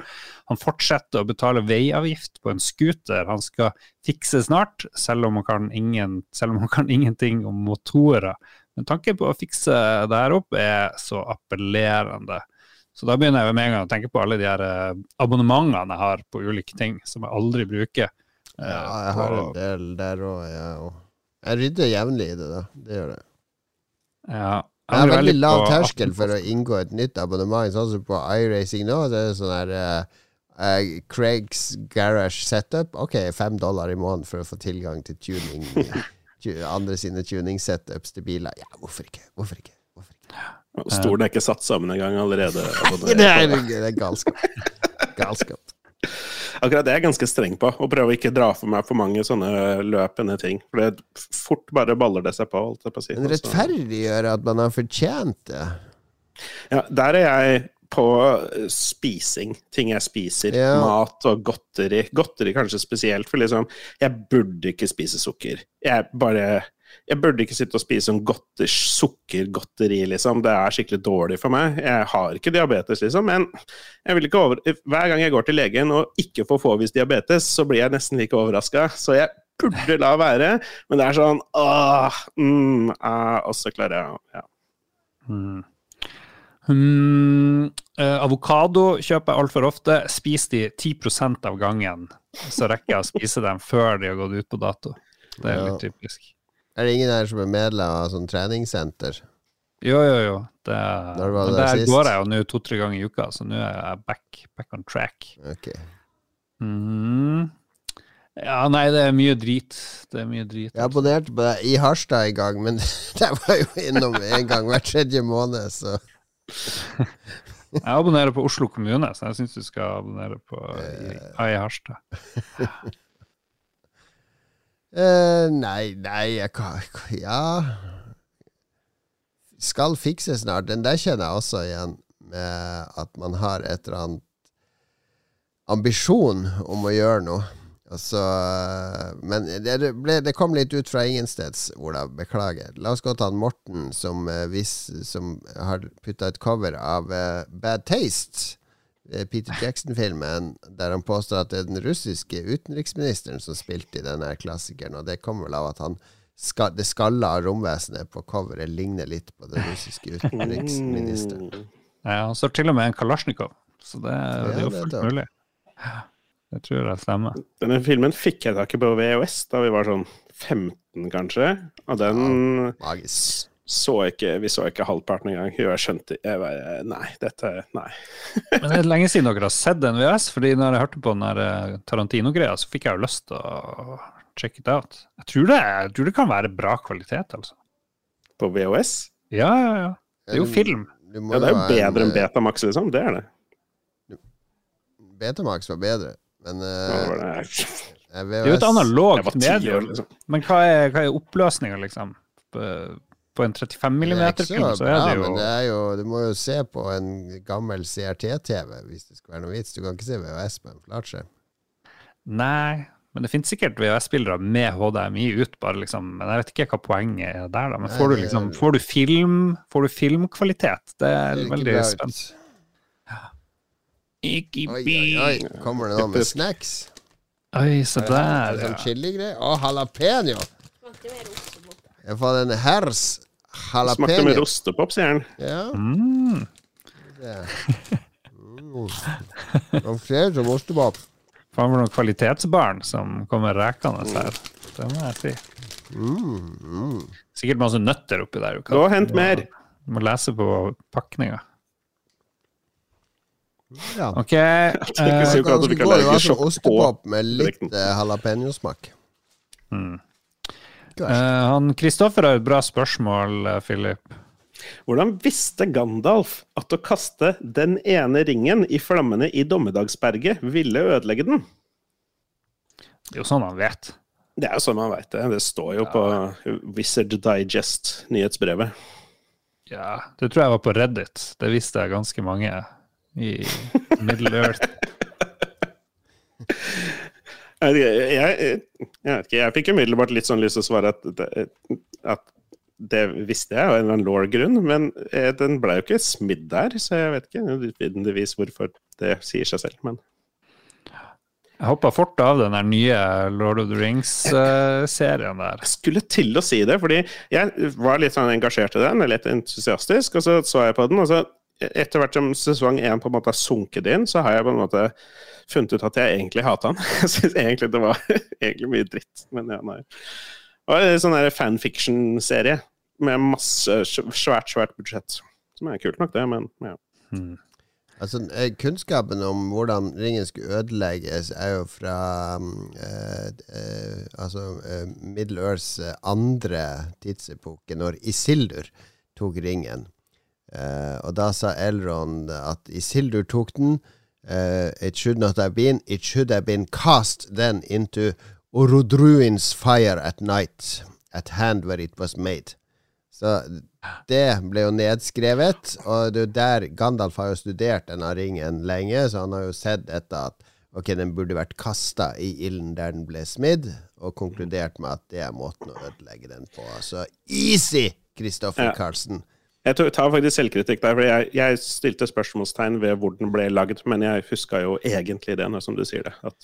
Han fortsetter å betale veiavgift på en scooter han skal fikse snart, selv om han kan, ingen, om han kan ingenting om motorer. Men tanken på å fikse det her opp er så appellerende. Så da begynner jeg med en gang å tenke på alle de her eh, abonnementene jeg har på ulike ting som jeg aldri bruker. Eh, Ja, jeg har en del der òg, jeg òg. Jeg rydder jevnlig i det, da. Det gjør jeg. Ja, Jeg har veldig lav terskel for å inngå et nytt abonnement. Sånn som på iRacing nå, det er sånn her Uh, eh, Craigs Garage Setup. Ok, fem dollar i måneden for å få tilgang til tuning. andre sine tuning-setups til biler. Ja, hvorfor ikke? Hvorfor ikke? Hvorfor ikke? Stolen er ikke satt sammen engang allerede. Det er, det er galskap. Galskap. Akkurat det er jeg ganske streng på. Å prøve å ikke dra for meg for mange sånne løpende ting. For det fort bare baller det seg på. Holdt jeg på å si. Men rettferdiggjør at man har fortjent det. ja, der er jeg på spising. Ting jeg spiser. Ja. Mat og godteri. Godteri kanskje spesielt, for liksom Jeg burde ikke spise sukker. Jeg bare jeg burde ikke sitte og spise sånn godter, sukkergodteri, liksom. Det er skikkelig dårlig for meg. Jeg har ikke diabetes, liksom, men jeg vil ikke over... hver gang jeg går til legen og ikke får påvist diabetes, så blir jeg nesten like overraska. Så jeg burde la være, men det er sånn åh, mm, ah, Og så klarer jeg ja. Mm. Mm, eh, avokado kjøper jeg altfor ofte. Spis de 10% av gangen, så rekker jeg å spise dem før de har gått ut på dato. Det er Ja. litt typisk. Er det ingen her som er medlem av sånn treningssenter? Jo, jo, jo. Det, men det der sist? går jeg jo nå to-tre ganger i uka, så nå er jeg back, back on track. Ok. Mhm. Ja, nei, det er mye drit. Det er mye drit. Jeg abonnerte på deg i Harstad en gang, men jeg var jo innom en gang hver tredje måned, så Jeg abonnerer på Oslo kommune, så jeg syns du skal abonnere på i, i Harstad. eh, Nei, nei, jeg Ja Skal fikse snart. Den der kjenner jeg også igjen, med at man har et eller annet ambisjon om å gjøre noe. Altså, men det, ble, det kom litt ut fra ingensteds, Ola. Beklager. La oss gå til han Morten, som, eh, vis, som har putta et cover av uh, Bad Taste. Eh, Peter Jackson-filmen, der han påstår at det er den russiske utenriksministeren som spilte i denne klassikeren. Og det kommer vel av at han skal, det skalla romvesenet på coveret ligner litt på den russiske utenriksministeren. Mm. Ja, han står til og med en Kalasjnikov, så det, det er jo fullt det. mulig. Det tror jeg stemmer. Denne filmen fikk jeg tak i på VHS da vi var sånn 15, kanskje. Og den Magisk. Så ikke Vi så ikke halvparten engang. Jeg skjønte jeg bare, Nei, dette Nei. Men det er lenge siden dere har sett NVS, VS, fordi når jeg hørte på den eh, Tarantino-greia, så fikk jeg jo lyst til å check it out. Jeg tror det, jeg tror det kan være bra kvalitet, altså. På VHS? Ja, ja, ja. Det er jo film. Du du Ja, det er jo bedre enn eh, Betamax, liksom. Det er det. Betamax var bedre, men uh, det var er jo et analogt var medium. liksom. Men hva er, hva er oppløsninga, liksom? På, en 35 det er ikke mm-film, så er det jo men det er jo Du må jo se på en gammel CRT-TV hvis det skal være noe vits. Du kan ikke se VHS på en flatskjerm. Nei, men det finnes sikkert VHS-spillere med HDMI ut, bare liksom. Men jeg vet ikke hva poenget er der, da. Men får du liksom Får du film Får du filmkvalitet? Det er veldig spent. Ikke Oi, oi, oi. Kommer det noe med snacks? Oi, se Er der, det ja. sånn chiligreier? Å, jalapeño! Smakte mer ostepop. Jeg fant en hers Smakte med rostepop, ostepop, sier han. Ja, Mm. det. Mm. De ser ut som ostepop. Faen for noen kvalitetsbarn som kommer rekende her. Det må jeg si. Mm, mm. Sikkert masse nøtter oppi der. Gå og hent mer. Du må lese på pakninga. Ja. OK. eh, Det sånn sjokk på ostepop med litt uh, jalapeño-smak. mm. Eh, han Kristoffer har et bra spørsmål, eh, Philip. Hvordan visste Gandalf at å kaste den ene ringen i flammene i Dommedagsberget ville ødelegge den? Det er jo sånn han vet. Det er jo sånn man veit det. Det står jo på Wizard Digest, nyhetsbrevet. Ja, det tror jeg var på Reddit. Det visste jeg ganske mange i Middle Earth. Jeg, jeg, jeg jeg fikk umiddelbart litt sånn lyst til å svare at, det- at det visste jeg av en eller annen law-grunn, men eh, den ble jo ikke smidd der, så jeg vet ikke nødvendigvis hvorfor det sier seg selv. Men Jeg hoppa fort av den der nye Lord of the Rings-serien der. jeg skulle til å si det, fordi jeg var litt sånn engasjert i den, litt entusiastisk, og så så jeg på den, og så etter hvert som sesong én på en måte har sunket inn, så har jeg på en måte funnet ut at jeg egentlig hata han. Jeg syns egentlig det var egentlig mye dritt, men ja, nei. Og en sånn fanfiction-serie med masse svært, svært budsjett. Som er kult nok, det, men ja. Hmm. Altså, eh, kunnskapen om hvordan ringen skulle ødelegges, er jo fra mm, eh, eh, altså, eh, Middle Earths eh, andre tidsepoke, når Isildur tok ringen. Eh, og da sa Elrond at Isildur tok den. Eh, it should not have been. It should have been cast then into Orodruin's fire at night, at hand where it was made. Så det ble jo nedskrevet, og det er jo der Gandalf har jo studert denne ringen lenge, så han har jo sett etter at ok, den burde vært kasta i ilden der den ble smidd, og konkludert med at det er måten å ødelegge den på. Så easy, Kristoffer Ja. Carlsen. Jeg tar- faktisk selvkritikk der, for jeg, jeg stilte spørsmålstegn ved hvor den ble lagd, men jeg huska jo egentlig det, når som du sier det, at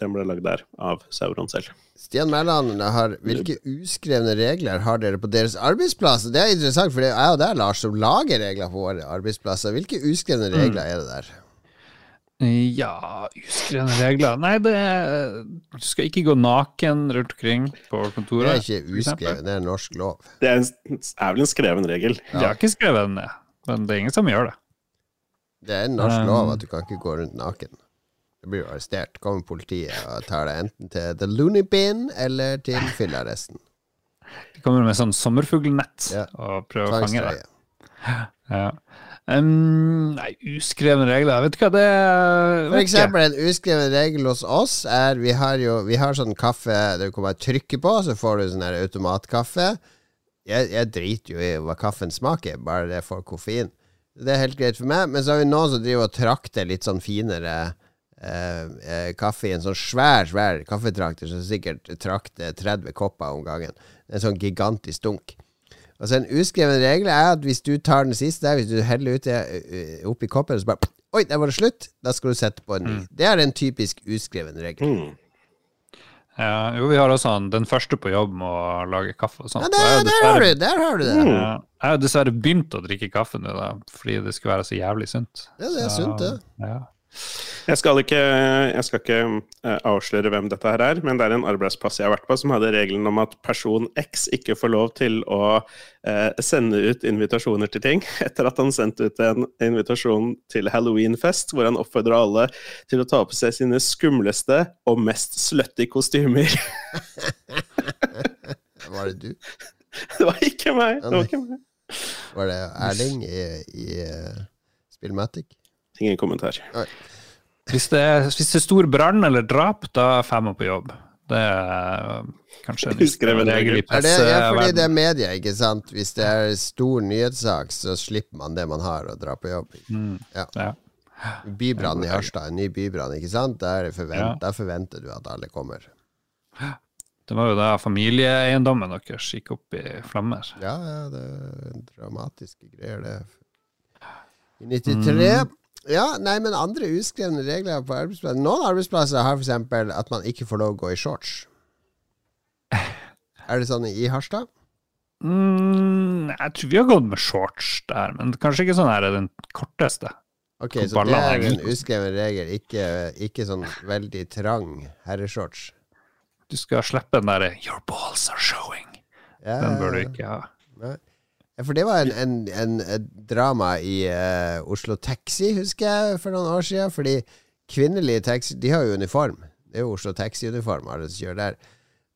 den ble lagd der av Sauron selv. Stian Mæland Hvilke uskrevne regler har dere på deres arbeidsplasser? Det er interessant, for det er jo der, Lars, som lager regler på våre arbeidsplasser. Hvilke uskrevne regler er det der? Ja, uskrevne regler Nei, det Du skal ikke gå naken rundt omkring på kontoret. Det er ikke uskrevet, det er norsk lov. Det er, en, er vel en skreven regel. Jeg har ikke skrevet den ned, men det er ingen som gjør det. Det er en norsk Um, lov at du kan ikke gå rundt naken. Du blir arrestert. Kommer politiet og tar deg enten til the loony bin eller til fyllearresten. De kommer med sånn sommerfuglnett Ja. og prøver å fange deg. Ja. Um, nei, uskrevne regler, jeg vet hva det er. For eksempel en uskreven regel hos oss er Vi har jo Vi har sånn kaffe du kan bare trykke på, så får du sånn her automatkaffe. Jeg, jeg driter jo i hva kaffen smaker, bare det får koffein. Det er helt greit for meg. Men så har vi noen som driver og trakter litt sånn finere eh, eh, kaffe i en sånn svær, svær kaffetrakter som sikkert trakter 30 kopper om gangen. En sånn gigantisk dunk. Altså En uskreven regel er at hvis du tar den siste, hvis du heller ut det eh, oppi koppen, så bare Oi, der var det slutt! Da skal du sette på en ny. Det er en typisk uskreven regel. Mm. Ja, jo, vi har også han, den første på jobb med å lage kaffe og sånt. Ja, der, har der har du Der har du det! Ja, jeg har dessverre begynt å drikke kaffe nå, da, fordi det skulle være så jævlig sunt. Ja, det er Så, sunt, det. Ja. Jeg skal ikke, jeg skal ikke eh, avsløre hvem dette her er, men det er en arbeidsplass jeg har vært på som hadde regelen om at person X ikke får lov til å eh, sende ut invitasjoner til ting, etter at han sendte ut en invitasjon til halloweenfest, hvor han oppfordra alle til å ta på seg sine skumleste og mest slutty kostymer. Var det du? det var ikke meg! Det var ikke meg. Var det Erling i, i uh, Spillmatic? Ingen kommentar. Hvis det er, hvis det er stor brann eller drap, da er femmer på jobb. Det er kanskje en Uskreven regel. i Er det, ja, fordi det er media, ikke sant? Hvis det er stor nyhetssak, så slipper man det man har, og drar på jobb. Mm, Ja. ja. Bybrann i Harstad, en ny bybrann, ikke sant? Der, forvent, Ja. der forventer du at alle kommer. Det var jo da familieeiendommen deres gikk opp i flammer. Ja, ja, det er dramatiske greier, det. I 93 Ja, nei, men andre uskrevne regler på arbeidsplasser Noen arbeidsplasser har f.eks. at man ikke får lov å gå i shorts. Er det sånn i Harstad? Mm, jeg tror vi har gått med shorts der, men kanskje ikke sånn her er den korteste. Ok, så det er en uskreven regel, ikke, ikke sånn veldig trang herreshorts. Du skal slippe den derre 'your balls are showing'. Ja, Den bør du ikke ha. Nei. Ja, for det var en, en, en, et drama i uh, Oslo Taxi, husker jeg, for noen år siden. Fordi kvinnelige taxi De har jo uniform. Det er jo Oslo Taxi-uniform, alle som kjører der.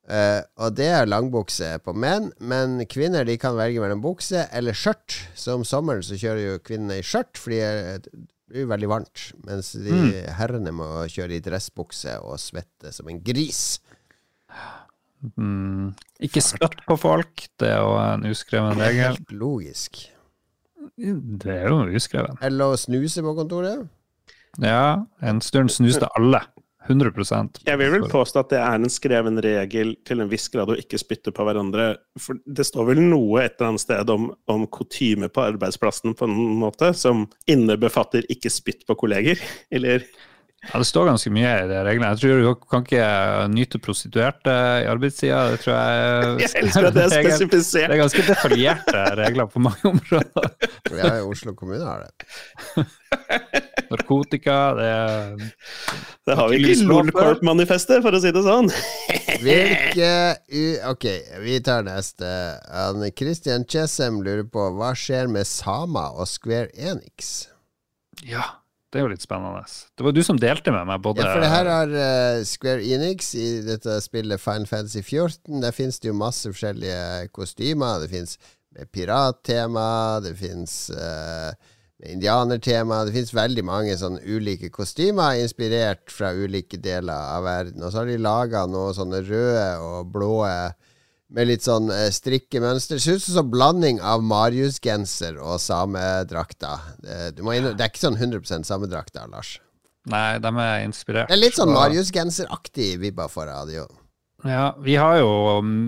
Uh, og det er langbukse på menn, men kvinner de kan velge mellom bukse eller skjørt. Så om sommeren så kjører jo kvinnene i skjørt, fordi det blir veldig varmt. Mens de herrene må kjøre i dressbukse og svette som en gris. Mm, ikke spytt på folk, det er jo en uskreven regel. Helt logisk. Det er jo uskreven. Eller å snuse på kontoret? Ja, en stund snuste alle. 100 Jeg vil vel påstå at det er en skreven regel til en viss grad å ikke spytte på hverandre. For det står vel noe et eller annet sted om, om kutyme på arbeidsplassen på en måte, som innebefatter ikke spytt på kolleger, eller Ja, det står ganske mye i de reglene. Jeg tror du kan ikke nyte prostituerte i arbeidstida. Det tror jeg Jeg elsker at det er spesifisert! Det er ganske detaljerte regler på mange områder. Ja, Oslo kommune har det. Narkotika, det er Det har vi ikke i. Lolcorp-manifestet, for å si det sånn. Hvilke u Ok, vi tar neste. Christian Chessem lurer på hva skjer med Sama og Square Enix? Ja, det er jo litt spennende. Det var du som delte med meg både Ja, for det her har uh, Square Enix i dette spillet Final Fantasy 14. Der finnes det jo masse forskjellige kostymer. Det med pirattema, det finnes uh, indianertema. Det finnes veldig mange sånne ulike kostymer inspirert fra ulike deler av verden. Og så har de laga noen sånne røde og blå med litt sånn eh, strikkemønster. Ser ut som en blanding av Marius-genser og samedrakta. Det, inn- det er ikke sånn 100% samedrakter, Lars. Nei, de er inspirert. Det er litt sånn Marius-genseraktig vibba for radio. Ja, vi har jo,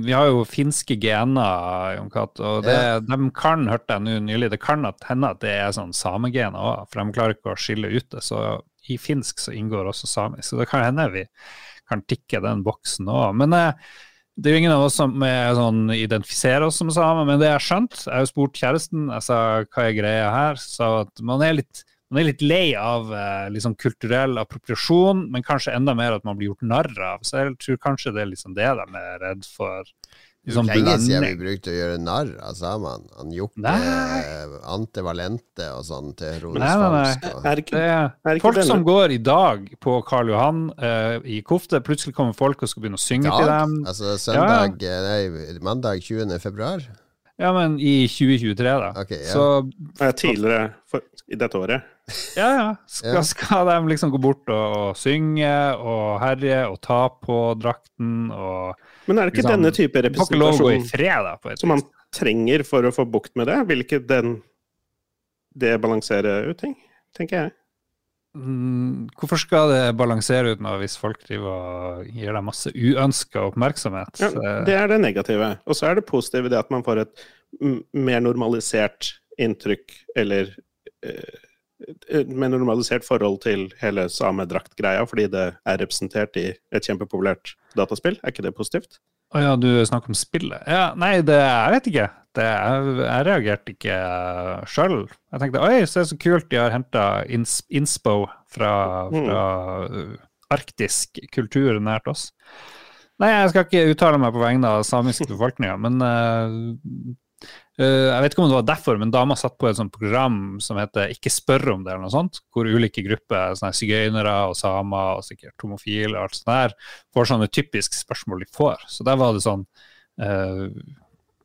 vi har jo finske gener, Jon Cato. Og det, Ja. de kan, hørte jeg nå nylig, det kan hende at det er sånn samegener òg, for de klarer ikke å skille ut det. Så i finsk så inngår også samisk. Så det kan hende vi kan tikke den boksen òg. Men eh, det er jo ingen av oss som er sånn, identifiserer oss som samer, men det jeg har skjønt Jeg har jo spurt kjæresten jeg sa, hva er greia her, Sa at man er litt man er litt lei av eh, liksom kulturell appropriasjon, men kanskje enda mer at man blir gjort narr av. Så jeg tror kanskje det er liksom det de er redd for. Liksom Lenge siden vi brukte å gjøre narr av samene. Han Jokke, eh, Ante Valente og sånn til. Falsk. ikke folk som går i dag på Karl Johan uh, i kofte. Plutselig kommer folk og skal begynne å synge til dem. Altså søndag ja. Nei, mandag 20. februar? Ja, men i 2023, da. Okay, ja. Så ja, tidligere for, i dette året. Ja, ja. Skal, Ja. skal de liksom gå bort og, og synge og herje og ta på drakten og Men er det ikke Liksom, denne type representasjon fred, da, som man trenger for å få bukt med det? Vil ikke den det balansere ut ting, tenker jeg. Mm, hvorfor skal det balansere ut noe hvis folk driver og gir deg masse uønska oppmerksomhet? Ja, det er det negative. Og så er det positive det at man får et mer normalisert inntrykk, eller eh, et mer normalisert forhold til hele samedraktgreia, fordi det er representert i et kjempepopulært dataspill. Er ikke det positivt? Å ja, du snakker om spillet? Ja, nei, det jeg vet ikke. Det, jeg, jeg reagerte ikke sjøl. Jeg tenkte oi, se så kult de har henta ins, inspo fra, fra mm. arktisk kultur nært oss. Nei, jeg skal ikke uttale meg på vegne av samisk befolkning, men Uh, jeg vet ikke om det var derfor, men dama satt på et sånt program som heter Ikke spør om det, eller noe sånt, hvor ulike grupper, sånne sigøynere og samer og sikkert homofile og alt sånt der, får sånne typiske spørsmål de får. Så der var det sånn uh,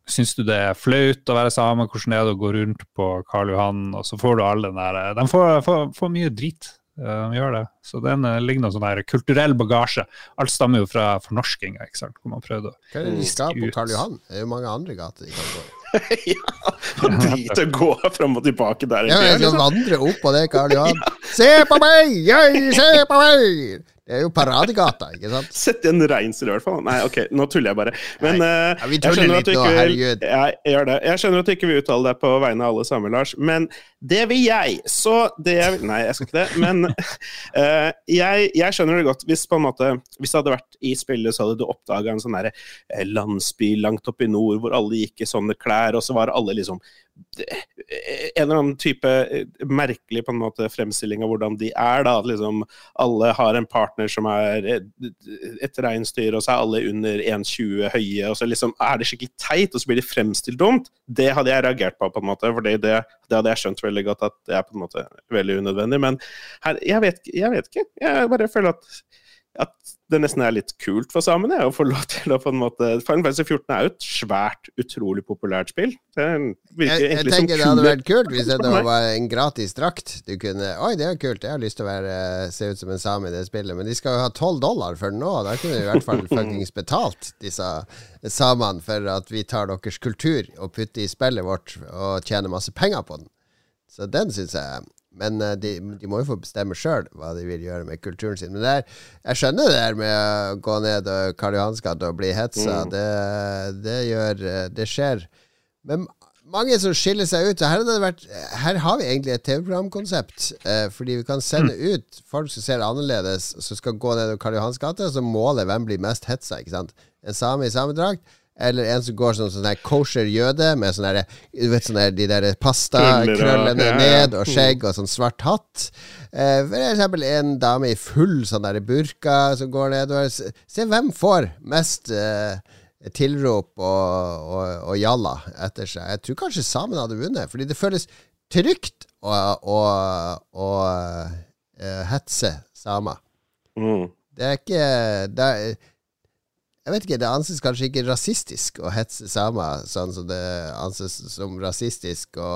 Syns du det er flaut å være same? Hvordan er det å gå rundt på Karl Johan, og så får du all den der De får, får, får mye drit. eh, De gjør det. Så den eh, ligger noe sånn der kulturell bagasje. Alt stammer jo fra fornorskinga, ikke sant. Hvor man prøvde å Hva er det de skal på Karl Johan? Det er jo mange andre gater de kan gå i. ja, drit å gå fram og tilbake der. Ja, jeg skal liksom. vandre opp på det, Karl Johan. Se på meg! Jeg ser på meg! Det er jo paradegata, ikke sant? Sett igjen reinsdyr, i hvert fall. Nei, ok, nå tuller jeg bare. Men Nei. eh, Ja, vi jeg skjønner litt nå, vil jeg, gjør det. Jeg skjønner at du ikke vil uttale deg på vegne av alle sammen, Lars, men det vil jeg. Så det jeg vil Nei, jeg skal ikke det. Men uh, jeg, jeg skjønner det godt. Hvis på en måte Hvis det hadde vært i spillet, så hadde du oppdaga en sånn eh, landsby langt oppe i nord hvor alle gikk i sånne klær, og så var alle liksom en eller annen type eh, merkelig på en måte fremstilling av hvordan de er. da, at liksom Alle har en partner som er et, et reinsdyr, og så er alle under 1,20 høye. og så liksom er det skikkelig teit, og så blir de fremstilt dumt. Det hadde jeg reagert på, på en måte, for det, det hadde jeg skjønt veldig godt at det er på en måte veldig unødvendig. Men her, jeg, vet, jeg vet ikke. Jeg bare føler at at det nesten er litt kult for samene å få lov til å på en måte Final Fantasy 14 er jo et svært, utrolig populært spill. Det virker Jeg, jeg egentlig som tenker det hadde vært kult hvis det var en gratis drakt. Du kunne Oi, det er kult, jeg har lyst til å være, se ut som en same i det spillet, men de skal jo ha tolv dollar for nå. Da kunne de i hvert fall fuckings betalt disse samene for at vi tar deres kultur og putter i spillet vårt og tjener masse penger på den. Så den syns jeg Men eh, de, de må jo få bestemme sjøl hva de vil gjøre med kulturen sin. Men det er, jeg skjønner det der med å gå ned og Karl Johans gate og bli hetsa. Det, det gjør eh, Det skjer. Men mange som skiller seg ut. Her, vært, her har vi egentlig et TV-programkonsept. Eh, fordi vi kan sende ut folk som ser annerledes, som skal gå ned Karl Johans gate, og så måle hvem blir mest hetsa. En same i samedrakt. Eller en som går som sånn her kosher jøde med sånn der, du vet, sånn der, de der pastakrøllene ja, ned og skjegg og sånn svart hatt. Eh, for eksempel en dame i full sånn der burka som går nedover. Se, hvem får mest eh, tilrop og, og, og jalla etter seg. Jeg tror kanskje samene hadde vunnet, fordi det føles trygt å, å, å eh, hetse samer. Mm. Det er ikke det er, Jeg vet ikke, det anses kanskje ikke rasistisk å hetse samer, sånn som det anses som rasistisk å,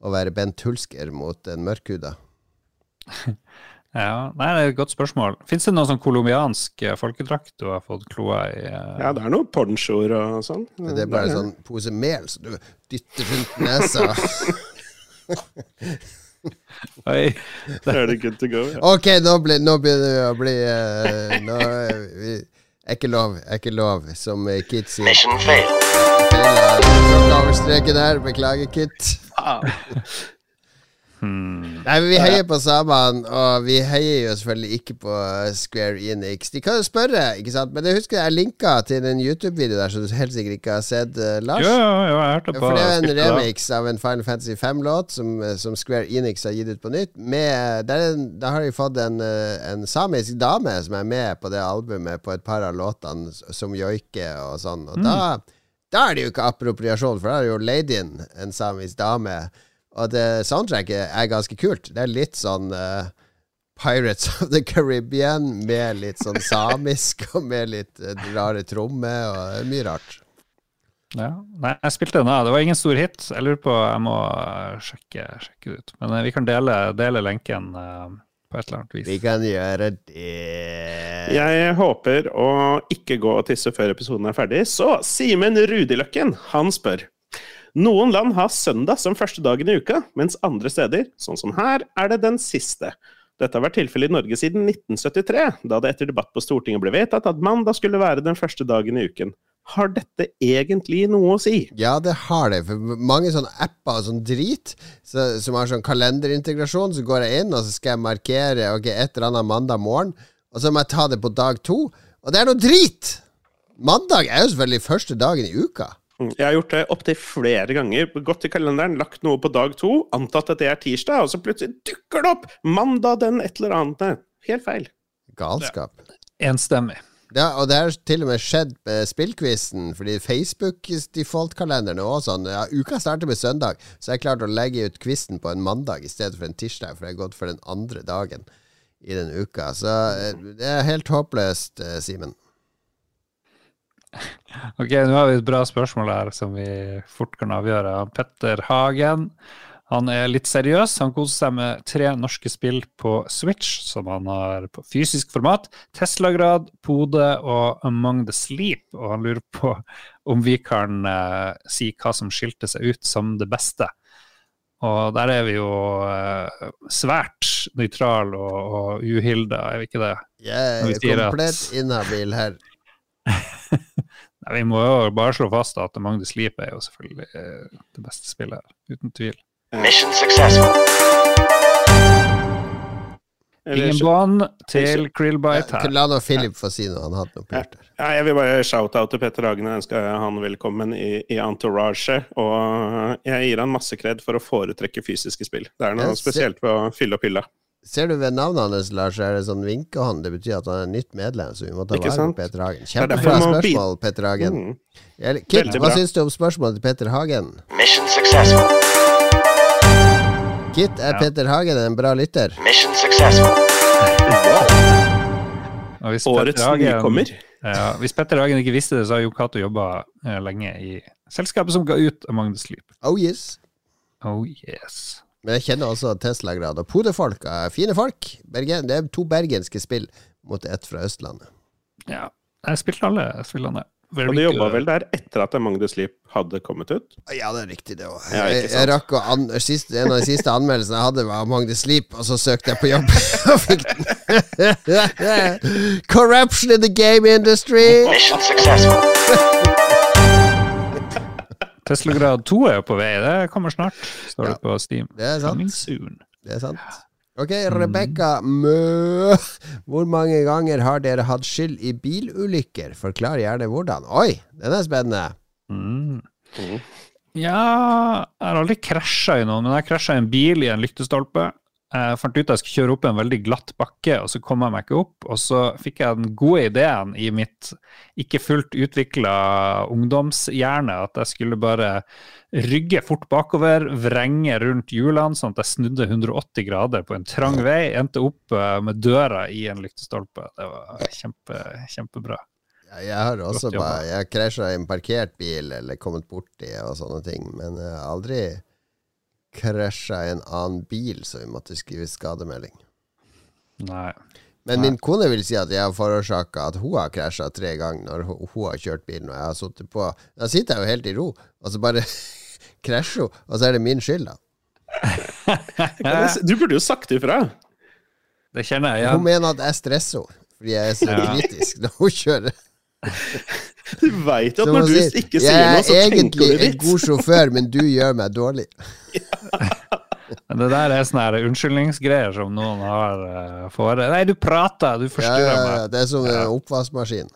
å være Bent Hulsker mot en mørkhuda. Ja, nei, det er et godt spørsmål. Fins det noen sånn colombiansk eh, folkedrakt du har fått kloa i? eh? Ja, det er noen ponchoer og sånn. Men det er bare en sånn pose mel som du dytter rundt nesa. Oi, Da er det good to go. Ja. Ok, nå, blir- nå begynner vi å bli uh, Nå vi, er ikke lov, er ikke lov, som eh, Kit sier. Mission fail. Tråkka over streken her. Beklager, Kit. Hmm. Nei, Vi heier på samene, og vi heier jo selvfølgelig ikke på eh, Square Enix. De kan jo spørre, ikke sant? Men jeg husker jeg linka til en YouTube-video der som du helt sikkert ikke har sett, eh, Lars. Jo, jo, jeg hørte på for det er en remix av en Final Fantasy 5-låt som, eh, som Square Enix har gitt ut på nytt. Med, der, er der har de fått en, en samisk dame som er med på det albumet på et par av låtene, som joiker og sånn. Og da, da er det jo ikke appropriasjon, for da er jo ladyen en samisk dame. Og det soundtracket er ganske kult. Det er litt sånn uh, Pirates of the Caribbean med litt sånn samisk og med litt uh, rare trommer og er mye rart. Ja. Nei, jeg spilte den av. Det var ingen stor hit. Jeg lurer på, jeg må eh, sjekke, sjekke det ut. Men uh, vi kan dele, dele lenken eh, på et eller annet vis. Vi kan gjøre det. Jeg håper å ikke gå og tisse før episoden er ferdig, så Simen Rudiløkken, han spør. Noen land har søndag som første dagen i uka, mens andre steder, sånn som her, er det den siste. Dette har vært tilfellet i Norge siden 1973, da det etter debatt på Stortinget ble vedtatt at mandag skulle være den første dagen i uken. Har dette egentlig noe å si? Ja, det har det. For mange sånne apper og sånn drit så, som har sånn kalenderintegrasjon, så går jeg inn, og så skal jeg markere ok, et eller annet mandag morgen, og så må jeg ta det på dag to. Og det er noe drit! Mandag er jo selvfølgelig første dagen i uka. Mm, Jeg har gjort det opptil flere ganger. Gått i kalenderen, lagt noe på dag to, antatt at det er tirsdag, og så plutselig dukker det opp mandag den et eller annet. Helt feil. Galskap. Enstemmig. Ja, og det har til og med skjedd med spillquizen, fordi Facebook-default-kalenderen er sånn. Ja, uka starter med søndag, så jeg klarte å legge ut quizen på en mandag i stedet for en tirsdag, for jeg har gått for den andre dagen i den uka. Så eh, det er helt håpløst, eh, Simen. Ok, nå har vi et bra spørsmål her som vi fort kan avgjøre. Petter Hagen. Han er litt seriøs. Han koser seg med tre norske spill på Switch, som han har på fysisk format. Teslagrad, Pode og Among the Sleep. Og han lurer på om vi kan eh, si hva som skilte seg ut som det beste. Og der er vi jo eh, svært nøytrale og, og uhilda, er vi ikke det? Jeg er komplett inhabil her. Nei, vi må jo bare slå fast at Magnus Sleep er jo selvfølgelig eh, det beste spillet, her, uten tvil. Mission successful. Ingen bånd til Krillbite her. La nå Philip få si noe. Han hadde noe pult der. Ja, jeg vil bare shout-out til Petter Hagen og ønske han velkommen i, i Entourage. Og jeg gir han masse kred for å foretrekke fysiske spill. Det er noe spesielt ved å fylle opp hylla. Ser du ved navnet hans, Lars, er det sånn vinkehånd. Det betyr at han er nytt medlem, så vi må ta vare på Petter Hagen. Kjempebra spørsmål, Petter Hagen. Mm. Kit, hva bra. syns du om spørsmålet til Petter Hagen? Mission successful. Kit, er Ja. Petter Hagen en bra lytter? Mission successful. Og hvis Årets nykommer. Ja, hvis Petter Hagen ikke visste det, så har Jo Cato jobba eh, lenge i selskapet som ga ut Among the Sleep. Oh yes. Oh yes. Men jeg kjenner også Tesla-grad. Og Podefolk er fine folk. Bergen, det er to bergenske spill mot ett fra Østlandet. Ja. Jeg spilte alle spillene. Very Og de jobba vel der etter at Among the Sleep hadde kommet ut? Ja, det er riktig, det òg. Ja, jeg, jeg rakk å an siste, En av de siste anmeldelsene jeg hadde, var Among the Sleep, og så søkte jeg på jobb og fikk den. Corruption in the game industry! Mission successful. Tesla Grad 2 er jo på vei. Det kommer snart, står det på Steam. Det er sant. Soon. Det er sant. Ok, Rebekka Mø. Hvor mange ganger har dere hatt skyld i bilulykker? Forklar gjerne hvordan. Oi, den er spennende. Mm. Mhm. Ja, jeg har aldri krasja i noen, men jeg krasja i en bil i en lyktestolpe. Jeg fant ut at jeg skulle kjøre opp en veldig glatt bakke, og så kom jeg meg ikke opp. Og så fikk jeg den gode ideen i mitt ikke fullt utvikla ungdomshjerne at jeg skulle bare rygge fort bakover, vrenge rundt hjulene, sånn at jeg snudde 180 grader på en trang vei. Endte opp eh, med døra i en lyktestolpe. Det var kjempe, kjempebra. Jeg har også bare Jeg krasja i en parkert bil eller kommet borti og sånne ting, men jeg har aldri krasja i en annen bil så vi måtte skrive skademelding. Nei. Men min kone vil si at jeg har forårsaka at hun har krasja tre ganger når hun, hun har kjørt bilen og jeg har sittet på. Da sitter jeg jo helt i ro, og så bare krasjer hun, og så er det min skyld, da. Du burde jo sagt ifra! Det kjenner jeg Hun mener at jeg stresser henne fordi jeg er så kritisk når hun kjører. Du veit at når du sier, ikke sier noe, så tenker du litt. Jeg er egentlig en god sjåfør, men du gjør meg dårlig. Men det der er sånne unnskyldningsgreier som noen har uh, for Nei, du prater, du Ja, forstyrrer ja, ja, meg. det er som en oppvaskmaskin.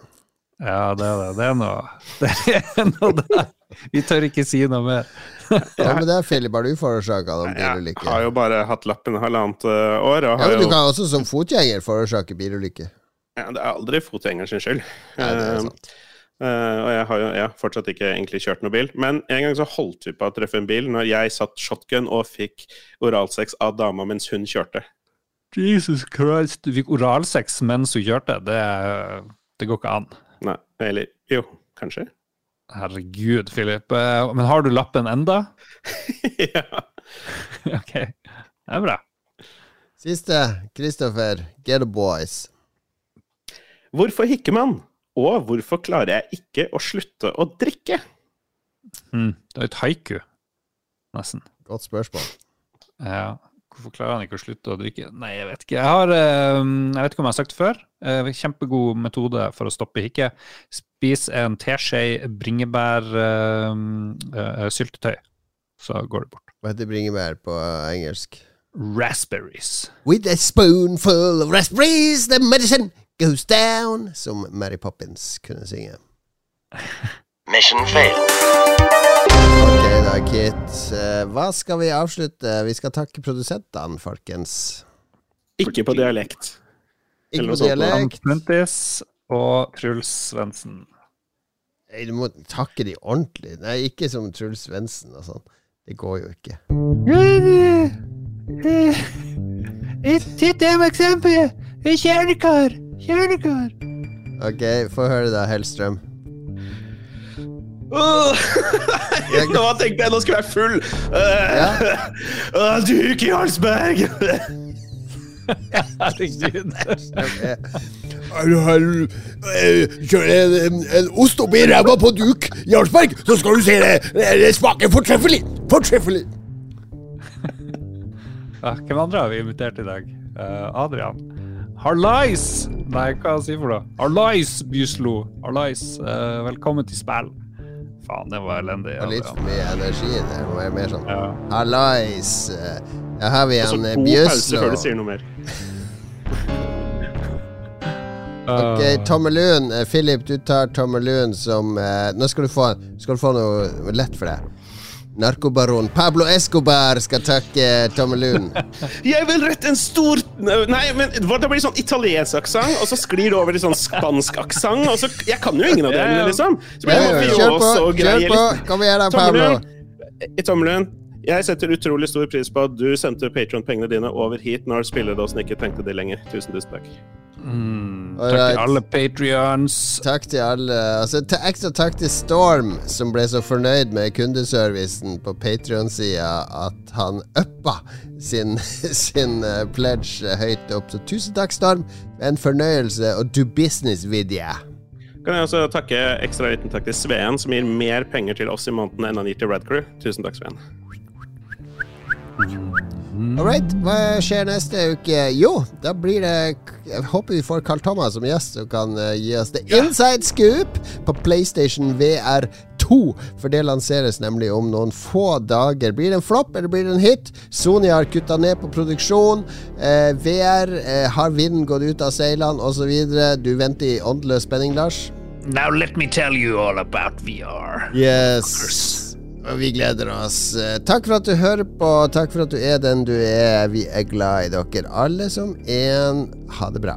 Ja, det er det. Det er noe Det er noe der. Vi tør ikke si noe mer. Hva med det, Filip? Har du forårsaka noen Jeg har jo bare hatt lappen halvannet øh, år, og Ja, men du kan også som fotgjenger forårsake bilulykker. ja, Det er aldri fotgjengeren sin skyld. Ja, det er Eh, sant. Eh, og jeg har jo ja, fortsatt ikke egentlig kjørt noen bil. Men en gang så holdt vi på å treffe en bil når jeg satt shotgun og fikk oralsex av dama mens hun kjørte. Jesus Christ. Du fikk oralsex mens hun kjørte. Det, det går ikke an. Nei, eller jo, kanskje? Herregud, Philip. Eh, Men har du lappen enda? ja. OK. Det er bra. Siste. Christopher. Get the boys. Hvorfor hikker man? Og hvorfor klarer jeg ikke å slutte å drikke? Mm. Det er et haiku, nesten. Godt spørsmål. Ja. Hvorfor klarer han ikke å slutte å drikke? Nei, jeg vet ikke. Jeg har eh, Jeg vet ikke om jeg har sagt det før. eh, kjempegod metode for å stoppe hikke. Spis en teskje bringebærsyltetøy, så går det bort. Hva heter bringebær på engelsk? Raspberries. With a spoonful of raspberries, the medicine goes down, som Mary Poppins kunne synge. Mission failed. Ok da, Kit. Eh, hva skal vi avslutte? Vi skal takke produsentene, folkens. Ikke på dialekt. Ikke på dialekt. Puntis og Truls Svendsen. Nei, Du må takke de ordentlig. Nei, ikke som Truls Svendsen og sånn. Det går jo ikke. Titt, det er et eksempel! Kjernekar! Kjernekar! Ok, få høre da, Hellstrøm. Nå tenkte jeg nå skal jeg være full! Uh, uh, Duk Jarlsberg! Herregud. Kjør en, en, en ost oppi ræva på duk, Jarlsberg, så skal du se det! Det smaker fortreffelig! Fortreffelig! Hvem andre har vi invitert i dag? Eh, Adrian. Harlais! Nei, hva sier for noe? Harlais, Byslo. Harlais, uh, velkommen til spill. Faen, det var elendig. Ja, litt for mye energi. Det må være mer sånn Ja. Hallais! Her har vi så en eh, god pause før du sier noe mer. Ok, Eh, Tommelun. Eh, Philip, du tar Tommelun som eh, Nå skal du få, skal du få noe lett for deg. Narkobaron Pablo Escobar skal takke Tommelun. Jeg vil rette en stor Nei, men det blir sånn italiensk aksent, og så sklir det over i sånn spansk aksent. Så Jeg kan jo ingen av delene, ja. liksom. Så blir det. Kjør på! Kjør på! liksom. Kom igjen, da, Pablo. Tommelun, i tommelen. Jeg setter utrolig stor pris på at du sendte Patron-pengene dine over hit når spilledåsen ikke trengte det lenger. Tusen, tusen takk. mm, takk right. til alle patrions. Takk til alle. Altså, ta- ekstra takk til Storm, som ble så fornøyd med kundeservicen på Patrion-sida at han uppa sin, sin uh, pledge høyt opp. Så tusen takk, Storm. En fornøyelse å do business with you. Kan jeg også takke ekstra liten takk til Sveen, som gir mer penger til oss i måneden enn han gir til Radcrew. Tusen takk, Sveen. All right, hva skjer neste uke? Jo, da blir det Jeg håper vi får Carl Thomas som gjest og kan eh, gi oss the inside scoop på PlayStation VR2. For det lanseres nemlig om noen få dager. Blir det en flopp, eller blir det en hit? Sony har kutta ned på produksjon. Eh, VR eh, har vinden gått ut av seilene, osv. Du venter i åndeløs spenning, Lars? Now let me tell you all about VR. Yes. Og vi gleder oss. Eh, Takk for at du hører på. Takk for at du er den du er. Vi er glad i dere alle som en. Ha det bra.